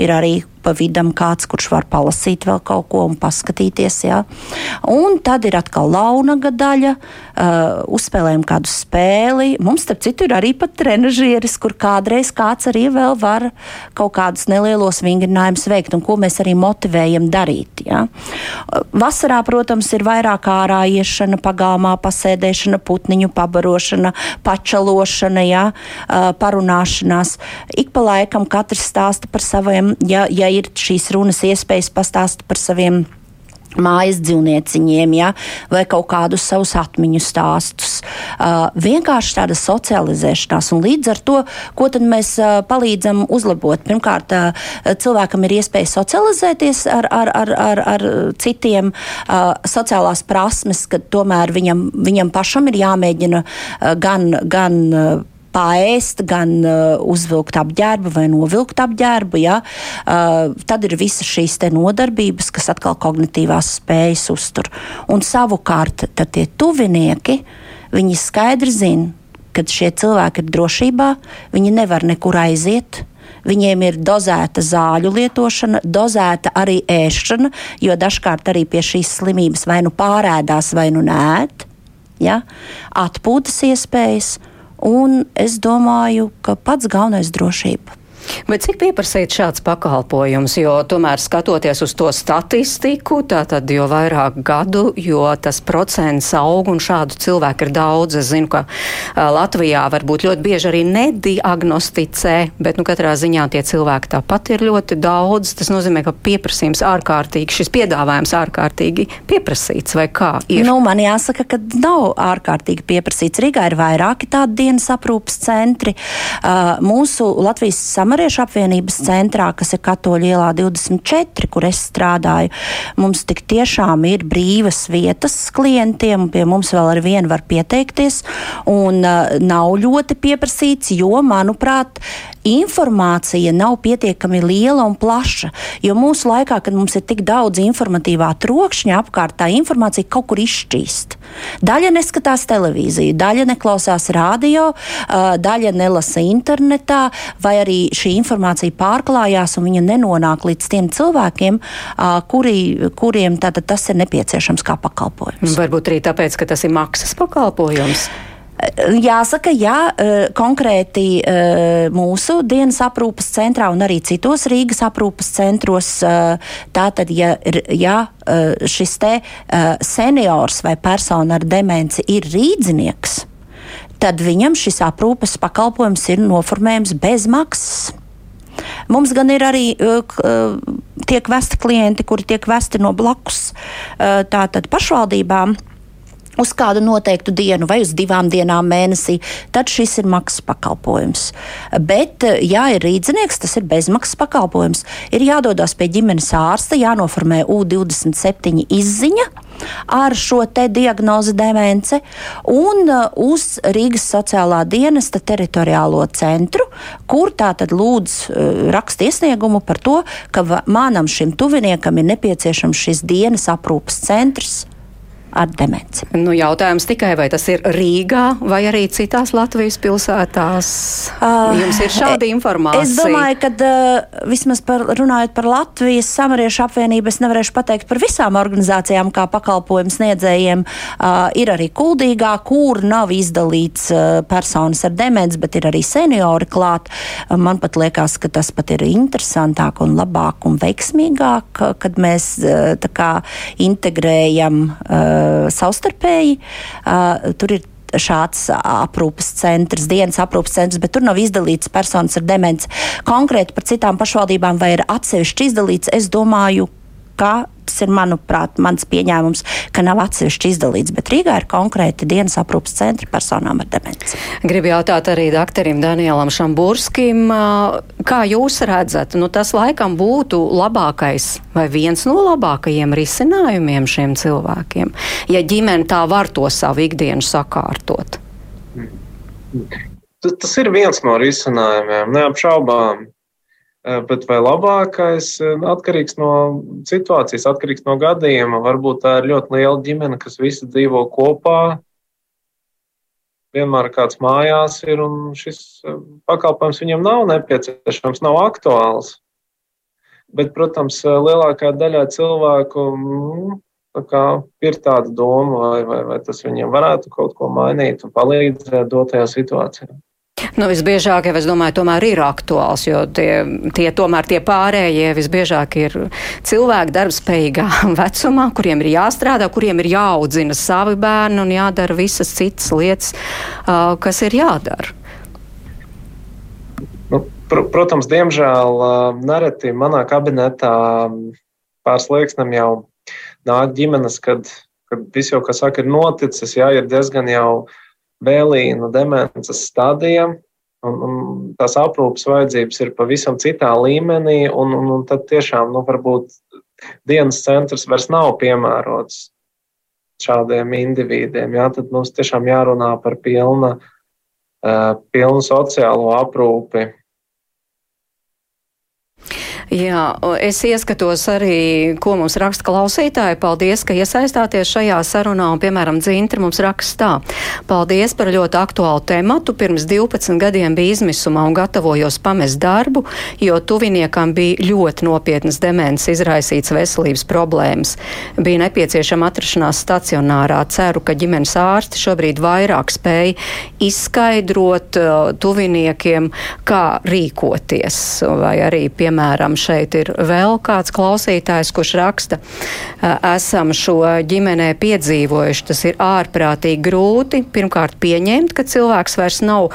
Ir arī pa vidam kāds, kurš var palasīt vēl kaut ko un paskatīties. Ja? Un tad ir atkal launaga daļa, uh, uzspēlējam kādu spēli. Mums, starp citu, ir arī pat trenažieris, kur kādreiz kāds arī vēl var kaut kādus nelielos vingrinājumus veikt, un ko mēs arī motivējam darīt. Ja? Vasarā, protams, ir vairāk ārā iešana, pagalmā pasēdēšana, putniņu pabarošana, pačalošana, ja? uh, parunāšanās. Ik pa laikam katrs stāsta par saviem, ja, ja ir šīs runas iespējas pastāstīt par saviem mājas dzīvnieciņiem, ja, vai kaut kādus savus atmiņu stāstus. Uh, vienkārši tāda socializēšanās, un līdz ar to, ko tad mēs uh, palīdzam uzlabot. Pirmkārt, uh, cilvēkam ir iespēja socializēties ar, ar, ar, ar, ar citiem, uh, sociālās prasmes, ka tomēr viņam, viņam pašam ir jāmēģina uh, gan. gan uh, pāriest, gan uh, uzvilkt apģērbu vai novilkt apģērbu. Ja? Uh, tad ir visas šīs nodarbības, kas atkal kognitīvās spējas uztur. Un savukārt tie tuvinieki, viņi skaidri zina, ka šie cilvēki ir drošībā, viņi nevar nekur aiziet. Viņiem ir dozēta zāļu lietošana, dozēta arī ēšana, jo dažkārt arī pie šīs slimības vai nu pārēdās, vai nu nē, ja? atpūtas iespējas, Un es domāju, ka pats galvenais ir drošība. Bet cik pieprasīt šāds pakalpojums, jo tomēr skatoties uz to statistiku, tātad jo vairāk gadu, jo tas procents aug un šādu cilvēku ir daudz. Es zinu, ka Latvijā varbūt ļoti bieži arī nediagnosticē, bet nu katrā ziņā tie cilvēki tāpat ir ļoti daudz. Tas nozīmē, ka pieprasījums ārkārtīgi, šis piedāvājums ārkārtīgi pieprasīts vai kā ir? Nu, man jāsaka, ka nav ārkārtīgi pieprasīts. Rīgā ir vairāki tādi dienas aprūpas centri. Uh, mūsu Latvijas samariešu Latviešu apvienības centrā, kas ir Katoļu ielā 24, kur es strādāju, mums tik tiešām ir brīvas vietas klientiem, pie mums vēl ar vienu var pieteikties, un uh, nav ļoti pieprasīts, jo, manuprāt, informācija nav pietiekami liela un plaša. Jo mūsu laikā, kad mums ir tik daudz informatīvā trokšņa apkārt, tā informācija kaut kur izšķīst. Daļa neskatās televīziju, daļa neklausās radio, daļa nelasa internetā, vai arī šī informācija pārklājās un viņa nenonāk līdz tiem cilvēkiem, kuri, kuriem tas ir nepieciešams kā pakalpojums. Varbūt arī tāpēc, ka tas ir maksas pakalpojums. Jāsaka, jā, e, konkrēti e, mūsu dienas aprūpas centrā un arī citos Rīgas aprūpas centros, e, tātad, ja, ja šis te seniors vai persona ar demenci ir rīdzinieks, tad viņam šis aprūpes pakalpojums ir noformējams bez maksas. Mums gan ir arī tiek vesti klienti, kuri tiek vesti no blakus tātad pašvaldībām uz kādu noteiktu dienu vai uz divām dienām mēnesī, tad šis ir maksas pakalpojums. Bet, ja ir rīznieks, tas ir bezmaksas pakalpojums. Ir jādodas pie ģimenes ārsta, jānoformē U27 izziņa ar šo te diagnozi demence un uh, uz Rīgas sociālā dienesta teritoriālo centru, kur tā tad lūdz uh, raksta iesniegumu par to, ka manam šim tuviniekam ir nepieciešams šis dienas aprūpas centrs ar demenci. Nu, jautājums tikai, vai tas ir Rīgā vai arī citās Latvijas pilsētās? Uh, Jums ir šāda informācija? Es domāju, ka uh, vismaz par, runājot par Latvijas samariešu apvienību, es nevarēšu pateikt par visām organizācijām, kā pakalpojumu sniedzējiem. Uh, ir arī kuldīgā, kur nav izdalīts uh, personas ar demenci, bet ir arī seniori klāt. Uh, man pat liekas, ka tas pat ir interesantāk un labāk un veiksmīgāk, kad mēs uh, kā integrējam uh, Uh, savstarpēji. Uh, tur ir šāds aprūpes centrs, dienas aprūpes centrs, bet tur nav izdalīts personas ar demenci. Konkrēti par citām pašvaldībām vai ir atsevišķi izdalīts, es domāju, ka tas ir, manuprāt, mans pieņēmums, ka nav atsevišķi izdalīts, bet Rīgā ir konkrēti dienas aprūpas centri personām ar demenci. Gribu jautāt arī doktoram Danielam Šamburskim, kā jūs redzat, nu tas laikam būtu labākais vai viens no labākajiem risinājumiem šiem cilvēkiem, ja ģimene tā var to savu ikdienu sakārtot? Tas ir viens no risinājumiem, neapšaubām. Eh, bet vai labākais eh, atkarīgs no situācijas, atkarīgs no gadījuma. Varbūt tā ir ļoti liela ģimene, kas visi dzīvo kopā. Vienmēr kāds mājās ir, un šis eh, pakalpojums viņam nav nepieciešams, nav aktuāls. Bet, protams, lielākā daļa cilvēku nu, tā ir tāda doma, vai, vai, vai tas viņiem varētu kaut ko mainīt un palīdzēt dotajā situācijā. Nu, visbiežāk, jau es domāju, tomēr ir aktuāls, jo tie, tie tomēr tie pārējie visbiežāk ir cilvēki darbspējīgā vecumā, kuriem ir jāstrādā, kuriem ir jāaudzina savi bērni un jādara visas citas lietas, uh, kas ir jādara. Nu, pr protams, diemžēl nereti manā kabinetā pārslēgstam jau nāk ģimenes, kad, kad viss jau, kas saka, ir noticis, jā, ir diezgan jau vēlīnu demences stadijam, un, un tās aprūpas vajadzības ir pavisam citā līmenī, un, un, un tad tiešām, nu, varbūt dienas centrs vairs nav piemērots šādiem individiem. Jā, tad mums tiešām jārunā par pilna, uh, pilnu sociālo aprūpi Jā, es ieskatos arī, ko mums raksta klausītāji. Paldies, ka iesaistāties šajā sarunā. Un, piemēram, Dzintra mums raksta tā. Paldies par ļoti aktuālu tematu. Pirms 12 gadiem bija izmisumā un gatavojos pamest darbu, jo tuviniekam bija ļoti nopietnas demences izraisīts veselības problēmas. Bija nepieciešama atrašanās stacionārā. Ceru, ka ģimenes ārsti šobrīd vairāk spēj izskaidrot uh, tuviniekiem, kā rīkoties. Vai arī, piemēram, šeit ir vēl kāds klausītājs, kurš raksta, esam šo ģimenē piedzīvojuši. Tas ir ārprātīgi grūti. Pirmkārt, pieņemt, ka cilvēks vairs nav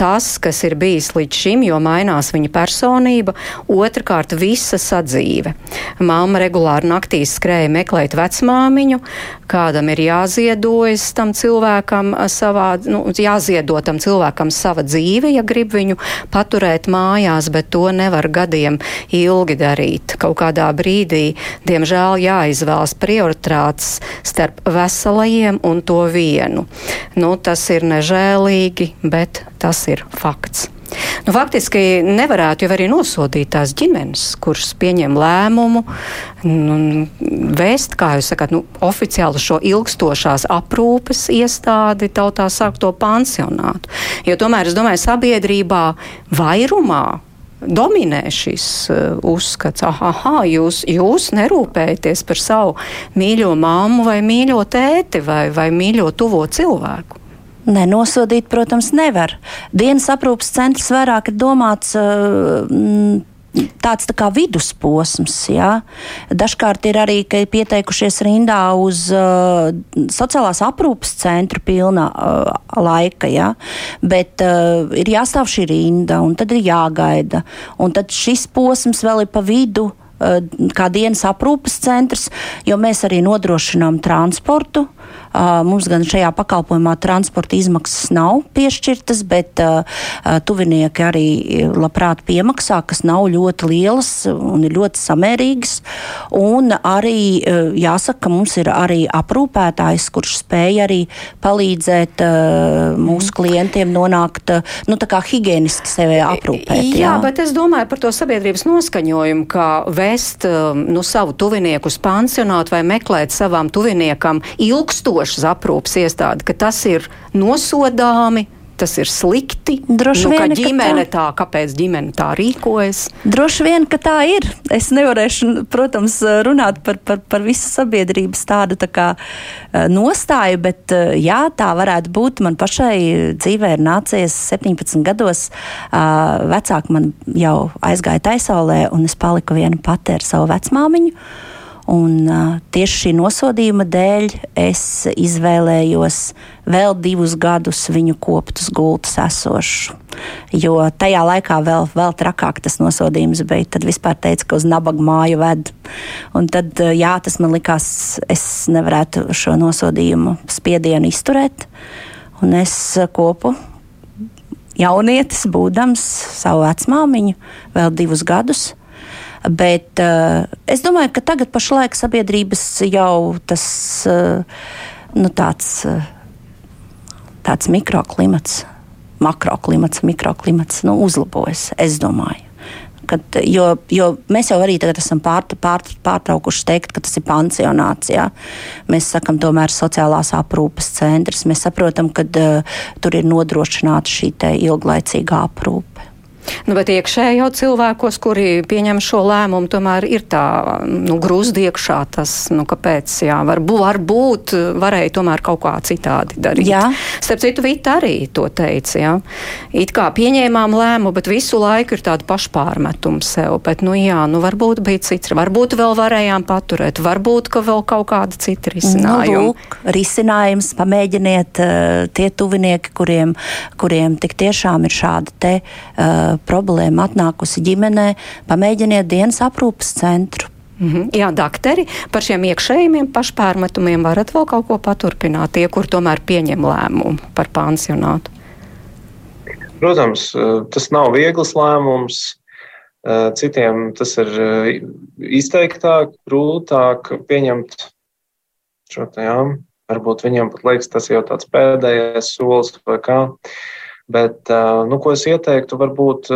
tas, kas ir bijis līdz šim, jo mainās viņa personība. Otrakārt, visa sadzīve. Māma regulāri naktīs skrēja meklēt vecmāmiņu, kādam ir jāziedojas tam cilvēkam savā, nu, jāziedo tam cilvēkam sava dzīve, ja grib viņu paturēt mājās, bet to nevar gadiem ilgi darīt. Kaut kādā brīdī, diemžēl, jāizvēlas prioritātes starp veselajiem un to vienu. Nu, tas ir nežēlīgi, bet tas ir fakts. Nu, faktiski nevarētu jau arī nosodīt tās ģimenes, kuras pieņem lēmumu, nu, vēst, kā jūs sakāt, nu, oficiāli šo ilgstošās aprūpes iestādi, tautā sāk to pansionātu. Jo tomēr, es domāju, sabiedrībā vairumā dominē šis uh, uzskats, ah, jūs, jūs nerūpējaties par savu mīļo māmu vai mīļo tēti vai, vai mīļo tuvo cilvēku. Nenosodīt, protams, nevar. Dienas aprūpas centrs vairāk ir domāts uh, tāds tā kā vidusposms. Ja? Dažkārt ir arī pieteikušies rindā uz uh, sociālās aprūpas centru pilna uh, laika, ja? bet uh, ir jāstāv šī rinda un tad ir jāgaida. Un tad šis posms vēl ir pa vidu kā dienas aprūpas centrs, jo mēs arī nodrošinām transportu. Uh, Mums gan šajā pakalpojumā transporta izmaksas nav piešķirtas, bet tuvinieki arī labprāt piemaksā, kas nav ļoti lielas un ir ļoti samērīgas. Un arī jāsaka, ka mums ir arī aprūpētājs, kurš spēj arī palīdzēt mūsu klientiem nonākt, nu, tā kā higieniski sevi aprūpēt. Jā, jā, bet es domāju par to sabiedrības noskaņojumu, kā vest nu, savu tuvinieku uz pansionātu vai meklēt savam tuviniekam ilgstošas aprūpas iestāde, ka tas ir nosodāmi, tas ir slikti. Droši nu, vien, ka ģimene tā, tā, kāpēc ģimene tā rīkojas? Droši vien, ka tā ir. Es nevarēšu, protams, runāt par, par, par visu sabiedrības tādu tā kā eh, nostāju, bet eh, jā, tā varētu būt. Man pašai dzīvē ir nācies 17 gados. Vecāki man jau aizgāja taisaulē, un es paliku viena pati ar savu vecmāmiņu. Un, uh, tieši šī nosodījuma dēļ es izvēlējos vēl divus gadus viņu koptus gultus esošu. Jo tajā laikā vēl, vēl trakāk tas nosodījums bija. Tad vispār teica, ka uz nabaga māju ved. Un tad, jā, tas man likās, es nevarētu šo nosodījumu spiedienu izturēt. Un es kopu jaunietis, būdams savu vecmāmiņu, vēl divus gadus Bet uh, es domāju, ka tagad pašlaik sabiedrības jau tas uh, nu, tāds, uh, tāds mikroklimats, makroklimats, mikroklimats nu, uzlabojas. Es domāju. Kad, jo, jo mēs jau arī tagad esam pār, pār, pārtraukuši teikt, ka tas ir pansionāts. Jā. Mēs sakām, tomēr sociālās aprūpes centrs. Mēs saprotam, ka uh, tur ir nodrošināta šī ilglaicīga aprūpe. Nu, bet iekšēji jau cilvēkos, kuri pieņem šo lēmumu, tomēr ir tā nu, grūzdi iekšā tas, nu, kāpēc, jā, varbūt, varbūt varēja tomēr kaut kā citādi darīt. Jā. Starp citu, Vita arī to teica, jā. It kā pieņēmām lēmumu, bet visu laiku ir tāda pašpārmetuma sev, bet, nu, jā, nu, varbūt bija cits, varbūt vēl varējām paturēt, varbūt, ka vēl kaut kāda cita risinājuma. Nu, lūk, risinājums, pamēģiniet uh, tie tuvinieki, kuriem, kuriem tik tiešām ir šāda te uh, problēma atnākusi ģimenē, pamēģiniet dienas aprūpas centru. Mm -hmm. Jā, dakteri, par šiem iekšējiem pašpārmetumiem varat vēl kaut ko paturpināt, tie, kur tomēr pieņem lēmumu par pansionātu. Protams, tas nav viegls lēmums. Citiem tas ir izteiktāk, grūtāk pieņemt šo jā, varbūt viņiem pat liekas, tas jau tāds pēdējais solis vai kā. Bet, nu, ko es ieteiktu, varbūt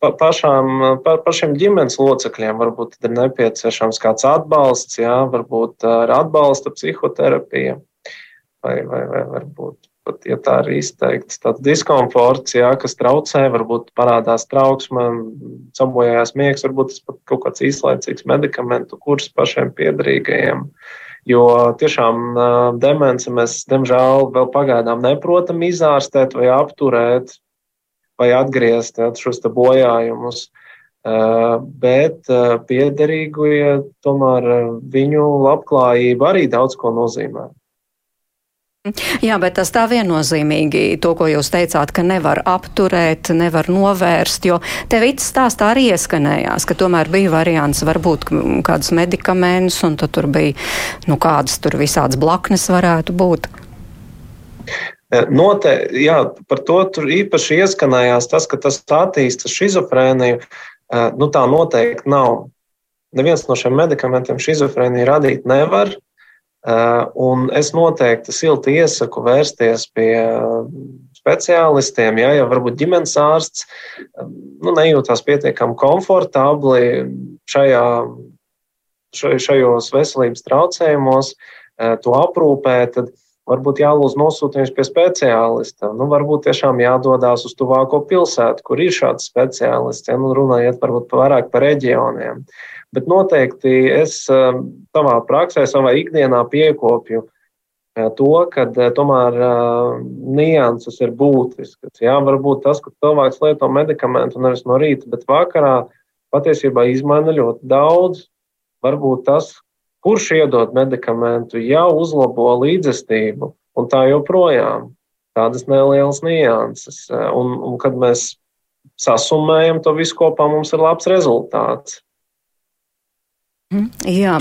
pa, pašām, pa, pašiem ģimenes locekļiem varbūt ir nepieciešams kāds atbalsts, jā, varbūt ar atbalsta psihoterapiju, vai, vai, vai varbūt pat, ja tā ir izteikts, tāds diskomforts, jā, kas traucē, varbūt parādās trauksme, sabojājās miegs, varbūt tas pat kaut kāds īslaicīgs medikamentu kurs pašiem piedarīgajiem. Jo tiešām demence mēs, diemžēl, vēl pagaidām neprotam izārstēt vai apturēt vai atgriezt ja, šos bojājumus. Bet piederīgie tomēr viņu labklājība arī daudz ko nozīmē. Jā, bet tas tā viennozīmīgi, to, ko jūs teicāt, ka nevar apturēt, nevar novērst, jo te viss stāstā arī ieskanējās, ka tomēr bija variants varbūt kādus medikamentus, un tad tur bija, nu, kādas tur visādas blaknes varētu būt. E, note, jā, par to tur īpaši ieskanējās tas, ka tas attīsta šizofrēniju. E, nu, tā noteikti nav. Neviens no šiem medikamentiem šizofrēniju radīt nevar. Eh, un es noteikti silti iesaku vērsties pie speciālistiem, ja, ja varbūt ģimenes ārsts eh, nu, nejūtās pietiekami komfortabli šajā, šajos veselības traucējumos, eh, to aprūpē, tad varbūt jālūdz nosūtījums pie speciālista. Nu, varbūt tiešām jādodas uz tuvāko pilsētu, kur ir šāds speciālists. Ja, nu, runājot varbūt vairāk par reģioniem. Uh, Bet noteikti es um, savā praksē, savā ikdienā piekopju uh, to, ka uh, tomēr nianses ir būtiskas. Jā, varbūt tas, ka cilvēks lieto medikamentu nevis no rīta, bet vakarā patiesībā izmaina ļoti daudz. Varbūt tas, kurš iedod medikamentu, jau uzlabo līdzestību un tā joprojām. Tādas nelielas nianses. Un, un kad mēs sasumējam to visu kopā, mums ir labs rezultāts. Jā,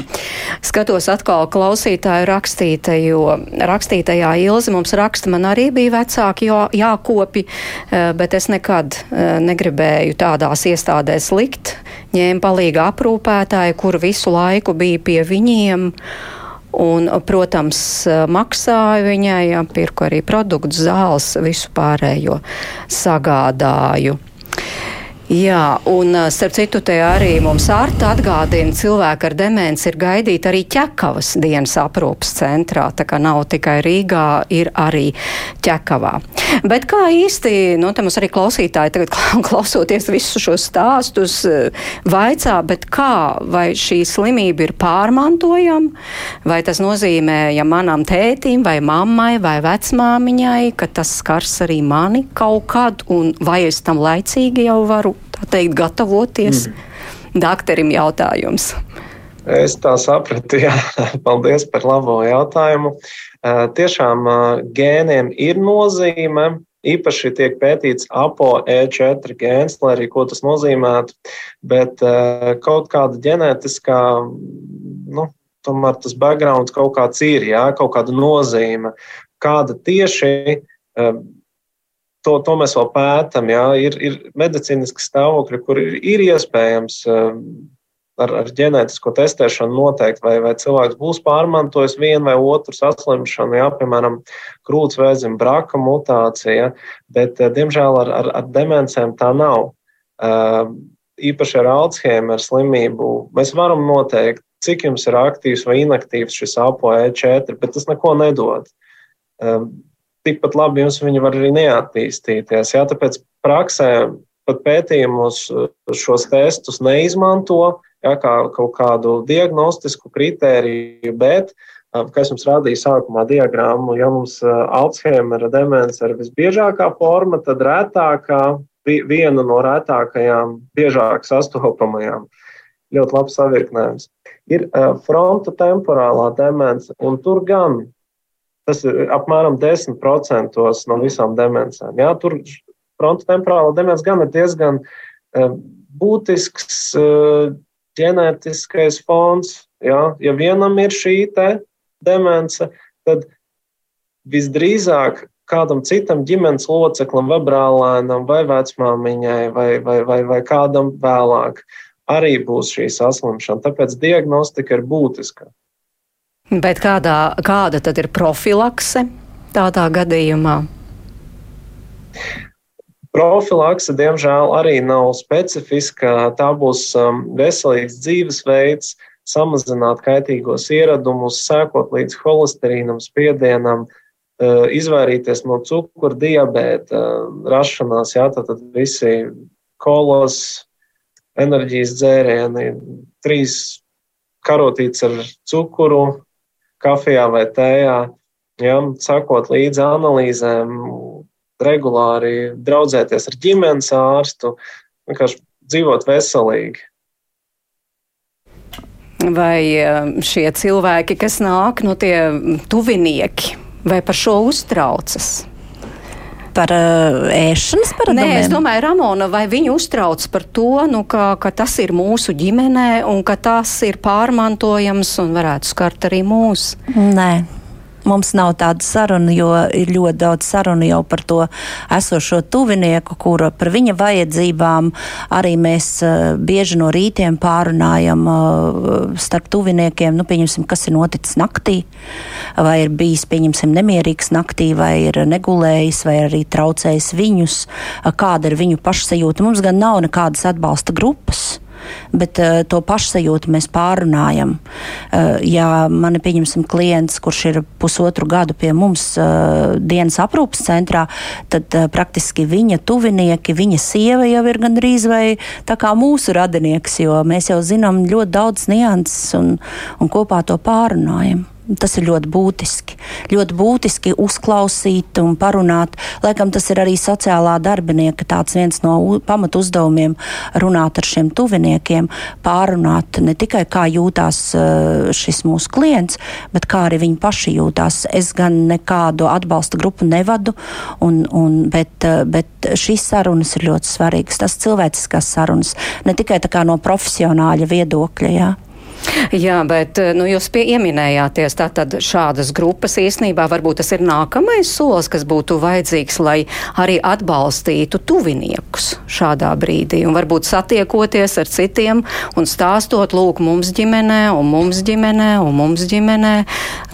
skatos atkal klausītāju rakstīta, jo rakstītajā Ilze mums raksta, man arī bija vecāki jā, jākopi, eh, bet es nekad eh, negribēju tādās iestādēs likt. Ņēma palīga aprūpētāji, kur visu laiku bija pie viņiem. Un, protams, maksāju viņai, pirku arī produktu, zāles, visu pārējo sagādāju. Jā, un starp citu te arī mums ārta atgādina, cilvēki ar demenci ir gaidīti arī ķekavas dienas aprūpas centrā, tā kā nav tikai Rīgā, ir arī ķekavā. Bet kā īsti, nu, te mums arī klausītāji tagad klausoties visus šos stāstus, vaicā, bet kā, vai šī slimība ir pārmantojama, vai tas nozīmē, ja manam tētim vai mammai vai vecmāmiņai, ka tas skars arī mani kaut kad, un vai es tam laicīgi jau varu teikt, gatavoties? Mm. Dakterim jautājums. Es tā sapratu, jā. Paldies par labo jautājumu. Tiešām gēniem ir nozīme. Īpaši tiek pētīts ApoE4 gēns, lai arī ko tas nozīmētu, bet kaut kāda ģenētiskā, nu, tomēr tas background kaut kāds ir, jā, kaut kāda nozīme. Kāda tieši to, to mēs vēl pētām. Ir, ir medicīniski stāvokļi, kur ir, ir iespējams um, ar, ar ģenētisko testēšanu noteikt, vai, vai cilvēks būs pārmantojis vienu vai otru saslimšanu, jā, piemēram, krūtsvēzim, braka mutācija, bet, uh, diemžēl, ar, ar, ar demencēm tā nav. Um, īpaši ar Alzheimer slimību mēs varam noteikt, cik jums ir aktīvs vai inaktīvs šis ApoE4, bet tas neko nedod. Tikpat labi jums viņi var arī neattīstīties. Jā, tāpēc praksē pat pētījumus šos testus neizmanto jā, kā kaut kādu diagnostisku kritēriju, bet, kā es jums rādīju sākumā diagrammu, ja mums Alzheimera demence ir visbiežākā forma, tad rētākā, viena no rētākajām, biežāk sastopamajām, ļoti labs savirknējums, ir fronta temporālā demence, un tur gan Tas ir apmēram 10% no visām demencēm. Jā, tur frontotemporāla demence gan ir diezgan uh, būtisks uh, ģenētiskais fons. Jā. Ja vienam ir šī demence, tad visdrīzāk kādam citam ģimenes loceklim, vai brālēnam, vai vecmāmiņai, vai, vai, vai, vai kādam vēlāk, arī būs šī saslimšana. Tāpēc diagnostika ir būtiska. Bet kādā, kāda tad ir profilakse tādā gadījumā? Profilakse, diemžēl, arī nav specifiska. Tā būs um, veselīgs dzīvesveids, samazināt kaitīgos ieradumus, sekot līdz holesterīnam, spiedienam, uh, izvairīties no cukura, diabēta uh, rašanās, jā, tad visi kolos, enerģijas dzērieni, trīs karotītes ar cukuru, kafijā vai tējā, ja, sakot līdzi analīzēm, regulāri draudzēties ar ģimenes ārstu, vienkārši dzīvot veselīgi. Vai eh, šie cilvēki, kas nāk, no nu, tie tuvinieki, vai par šo uztraucas? Par uh, ēšanas paradumiem? Nē, es domāju, Ramona, vai viņi uztrauc par to, nu, ka, ka tas ir mūsu ģimenē un ka tas ir pārmantojams un varētu skart arī mūs? Nē. Mums nav tāda saruna, jo ir ļoti daudz sarunu jau par to esošo tuvinieku, kura par viņa vajadzībām arī mēs uh, bieži no rītiem pārunājam uh, starp tuviniekiem, nu, pieņemsim, kas ir noticis naktī, vai ir bijis, pieņemsim, nemierīgs naktī, vai ir negulējis, vai arī traucējis viņus, uh, kāda ir viņu pašsajūta. Mums gan nav nekādas atbalsta grupas bet uh, to pašsajūtu mēs pārunājam. Uh, ja man ir pieņemsim klients, kurš ir pusotru gadu pie mums uh, dienas aprūpas centrā, tad uh, praktiski viņa tuvinieki, viņa sieva jau ir gandrīz vai tā kā mūsu radinieks, jo mēs jau zinām ļoti daudz nianses un, un kopā to pārunājam. Tas ir ļoti būtiski. Ļoti būtiski uzklausīt un parunāt. Laikam tas ir arī sociālā darbinieka tāds viens no pamatu uzdevumiem - runāt ar šiem tuviniekiem, pārunāt ne tikai kā jūtās eh, šis mūsu klients, bet kā arī viņi paši jūtās. Es gan nekādu atbalsta grupu nevadu, un, un, bet, eh, bet šīs sarunas ir ļoti svarīgas. Tas cilvēciskās sarunas, ne tikai no profesionāļa viedokļa. Jā. Jā, bet eh, nu, jūs pieminējāties tātad šādas grupas īstenībā varbūt tas ir nākamais solis, kas būtu vajadzīgs, lai arī atbalstītu tuviniekus šādā brīdī un varbūt satiekoties ar citiem un stāstot, lūk, mums ģimenē un mums ģimenē un mums ģimenē,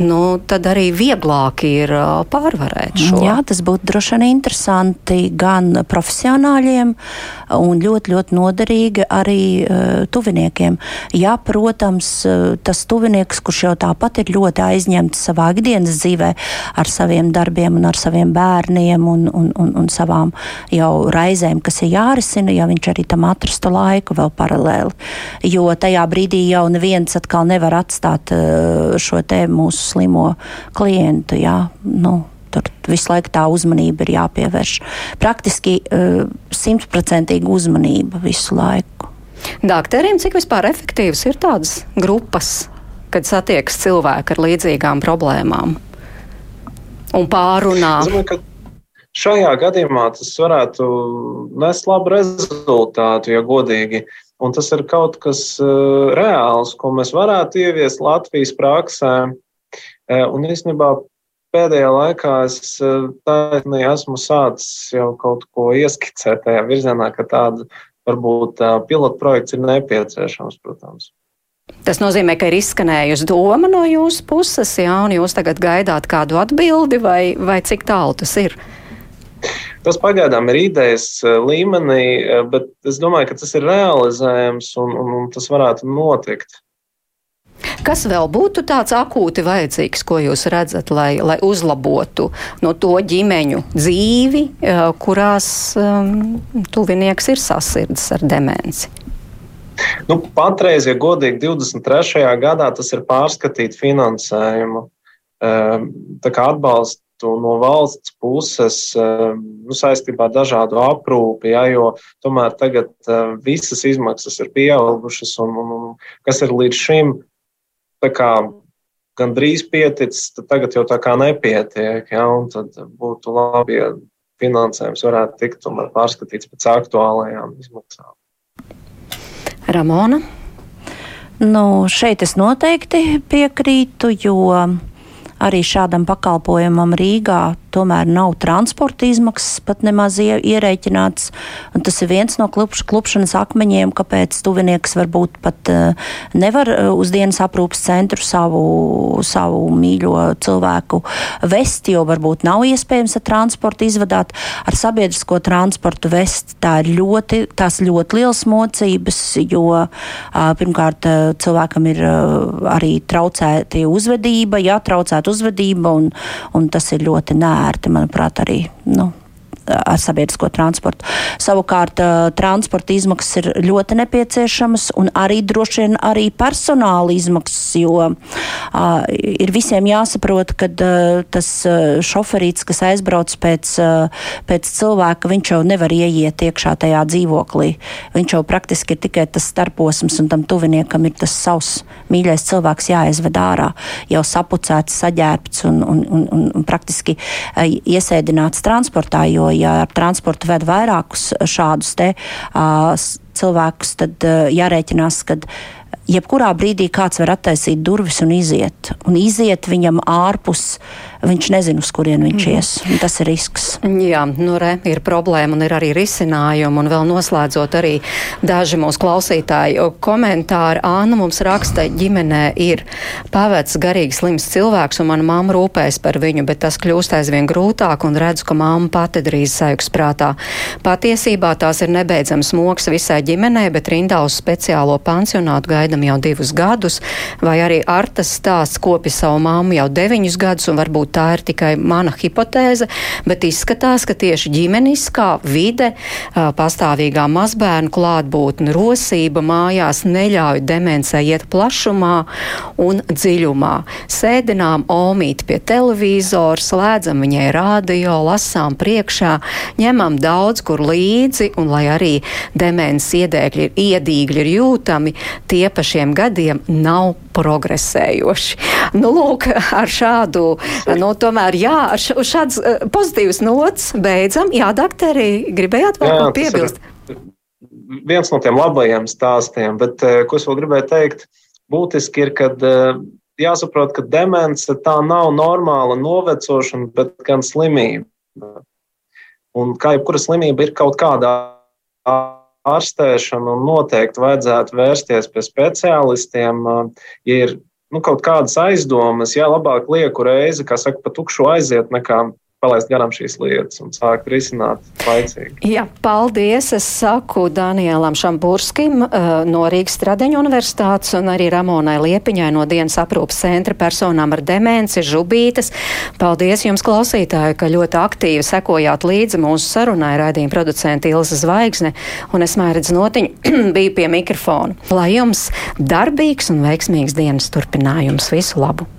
nu, tad arī vieglāk ir pārvarēt šo. Jā, tas būtu droši vien interesanti gan profesionāļiem un ļoti, ļoti noderīgi arī uh, tuviniekiem. Jā, protams, eh, tas tuvinieks, kurš jau tāpat ir ļoti aizņemts savā ikdienas dzīvē ar saviem darbiem un ar saviem bērniem un, un, un, un savām jau raizēm, kas ir jārisina, ja viņš arī tam atrastu laiku vēl paralēli. Jo tajā brīdī jau neviens atkal nevar atstāt eh, šo te mūsu slimo klientu. Jā, nu, visu laiku tā uzmanība ir jāpievērš. Praktiski eh, simtprocentīga uzmanība visu laiku. Dakteriem, cik vispār efektīvas ir tādas grupas, kad satiekas cilvēki ar līdzīgām problēmām un pārunā? Domāju, šajā gadījumā tas varētu nest labu rezultātu, ja godīgi. Un tas ir kaut kas uh, reāls, ko mēs varētu ieviest Latvijas praksē. Uh, un īstenībā pēdējā laikā es uh, tā, esmu sācis jau kaut ko ieskicēt tajā virzienā, ka tāda varbūt pilotprojekts ir nepieciešams, protams. Tas nozīmē, ka ir izskanējusi doma no jūsu puses, jā, un jūs tagad gaidāt kādu atbildi, vai, vai cik tālu tas ir? Tas pagaidām ir idejas līmenī, bet es domāju, ka tas ir realizējams un, un, un tas varētu notikt. Kas vēl būtu tāds akūti vajadzīgs, ko jūs redzat, lai, lai uzlabotu no to ģimeņu dzīvi, eh, kurās um, tuvinieks ir sasirdzis ar demenci? Nu, patreiz, ja godīgi, 23. gadā tas ir pārskatīt finansējumu, ehm, tā kā atbalstu no valsts puses ehm, nu, saistībā ar dažādu aprūpi, ja, jo tomēr tagad visas izmaksas ir pieaugušas un, un, un kas ir līdz šim tā kā gandrīz pieticis, tad tagad jau tā kā nepietiek. Ja, tad būtu labi, ja finansējums varētu tikt pārskatīts pēc aktuālajām izmaksām. Ramona? Nu, šeit es noteikti piekrītu, jo arī šādam pakalpojumam Rīgā tomēr nav transporta izmaksas pat nemaz ierēķināts. Un tas ir viens no klupš, klupšanas akmeņiem, kāpēc tuvinieks varbūt pat uh, nevar uz dienas aprūpas centru savu, savu mīļo cilvēku vest, jo varbūt nav iespējams ar transportu izvadāt. Ar sabiedrisko transportu vest tā ir ļoti, tās ļoti liels mocības, jo uh, pirmkārt cilvēkam ir uh, arī traucēti uzvedība, jā, traucēta uzvedība, un, un tas ir ļoti nērti, manuprāt, arī. Nu, ar sabiedrisko transportu. Savukārt transporta izmaksas ir ļoti nepieciešamas un arī droši vien arī personāla izmaksas, jo ir visiem jāsaprot, ka tas šoferīts, kas aizbrauc pēc, pēc cilvēka, viņš jau nevar ieiet iekšā tajā dzīvoklī. Viņš jau praktiski ir tikai tas starposms un tam tuviniekam ir tas savs mīļais cilvēks jāizved ārā, jau sapucēts, saģērbts un, un, un, un, praktiski iesēdināts transportā, jo ja ar transportu ved vairākus šādus te uh, cilvēkus, tad uh, jārēķinās, ka jebkurā brīdī kāds var attaisīt durvis un iziet. Un iziet viņam ārpus viņš nezina, uz kurien viņš mm. ies. Tas ir risks. Jā, nu re, ir problēma un ir arī risinājumi. Un vēl noslēdzot arī daži mūsu klausītāji komentāri. Āna mums raksta, ģimenē ir pavecs garīgi slims cilvēks un mana mamma rūpējas par viņu, bet tas kļūst aizvien grūtāk un redzu, ka mamma pati drīz sajūgs prātā. Patiesībā tās ir nebeidzams moks visai ģimenei, bet rindā uz speciālo pansionātu gaidam jau divus gadus, vai arī Artas stāsts kopi savu mammu jau deviņus gadus un varbūt varbūt tā ir tikai mana hipotēze, bet izskatās, ka tieši ģimeniskā vide, pastāvīgā mazbērnu klātbūtne, rosība mājās neļauj demencei iet plašumā un dziļumā. Sēdinām omīt pie televizora, slēdzam viņai radio, lasām priekšā, ņemam daudz kur līdzi, un lai arī demences iedēkļi ir iedīgļi ir jūtami, tie pa šiem gadiem nav progresējoši. Nu, lūk, ar šādu nu, tomēr, jā, ar š, šāds uh, pozitīvs nots beidzam. Jā, dakteri, gribējāt vēl ko piebilst? Viens no tiem labajiem stāstiem, bet uh, ko es vēl gribēju teikt, būtiski ir, kad uh, jāsaprot, ka demence tā nav normāla novecošana, bet gan slimība. Un kā jebkura slimība ir kaut kādā ārstēšana, un noteikti vajadzētu vērsties pie speciālistiem, ja ir nu, kaut kādas aizdomas, jā, labāk lieku reizi, kā saka, pa tukšu aiziet, nekā palaist garām šīs lietas un sākt risināt laicīgi. Jā, paldies. Es saku Danielam Šamburskim uh, no Rīgas Stradeņu universitātes un arī Ramonai Liepiņai no dienas aprūpas centra personām ar demenci Žubītes. Paldies jums, klausītāji, ka ļoti aktīvi sekojāt līdzi mūsu sarunai raidījuma producenta Ilza Zvaigzne un es mērķis notiņu biju pie mikrofona. Lai jums darbīgs un veiksmīgs dienas turpinājums. Visu labu!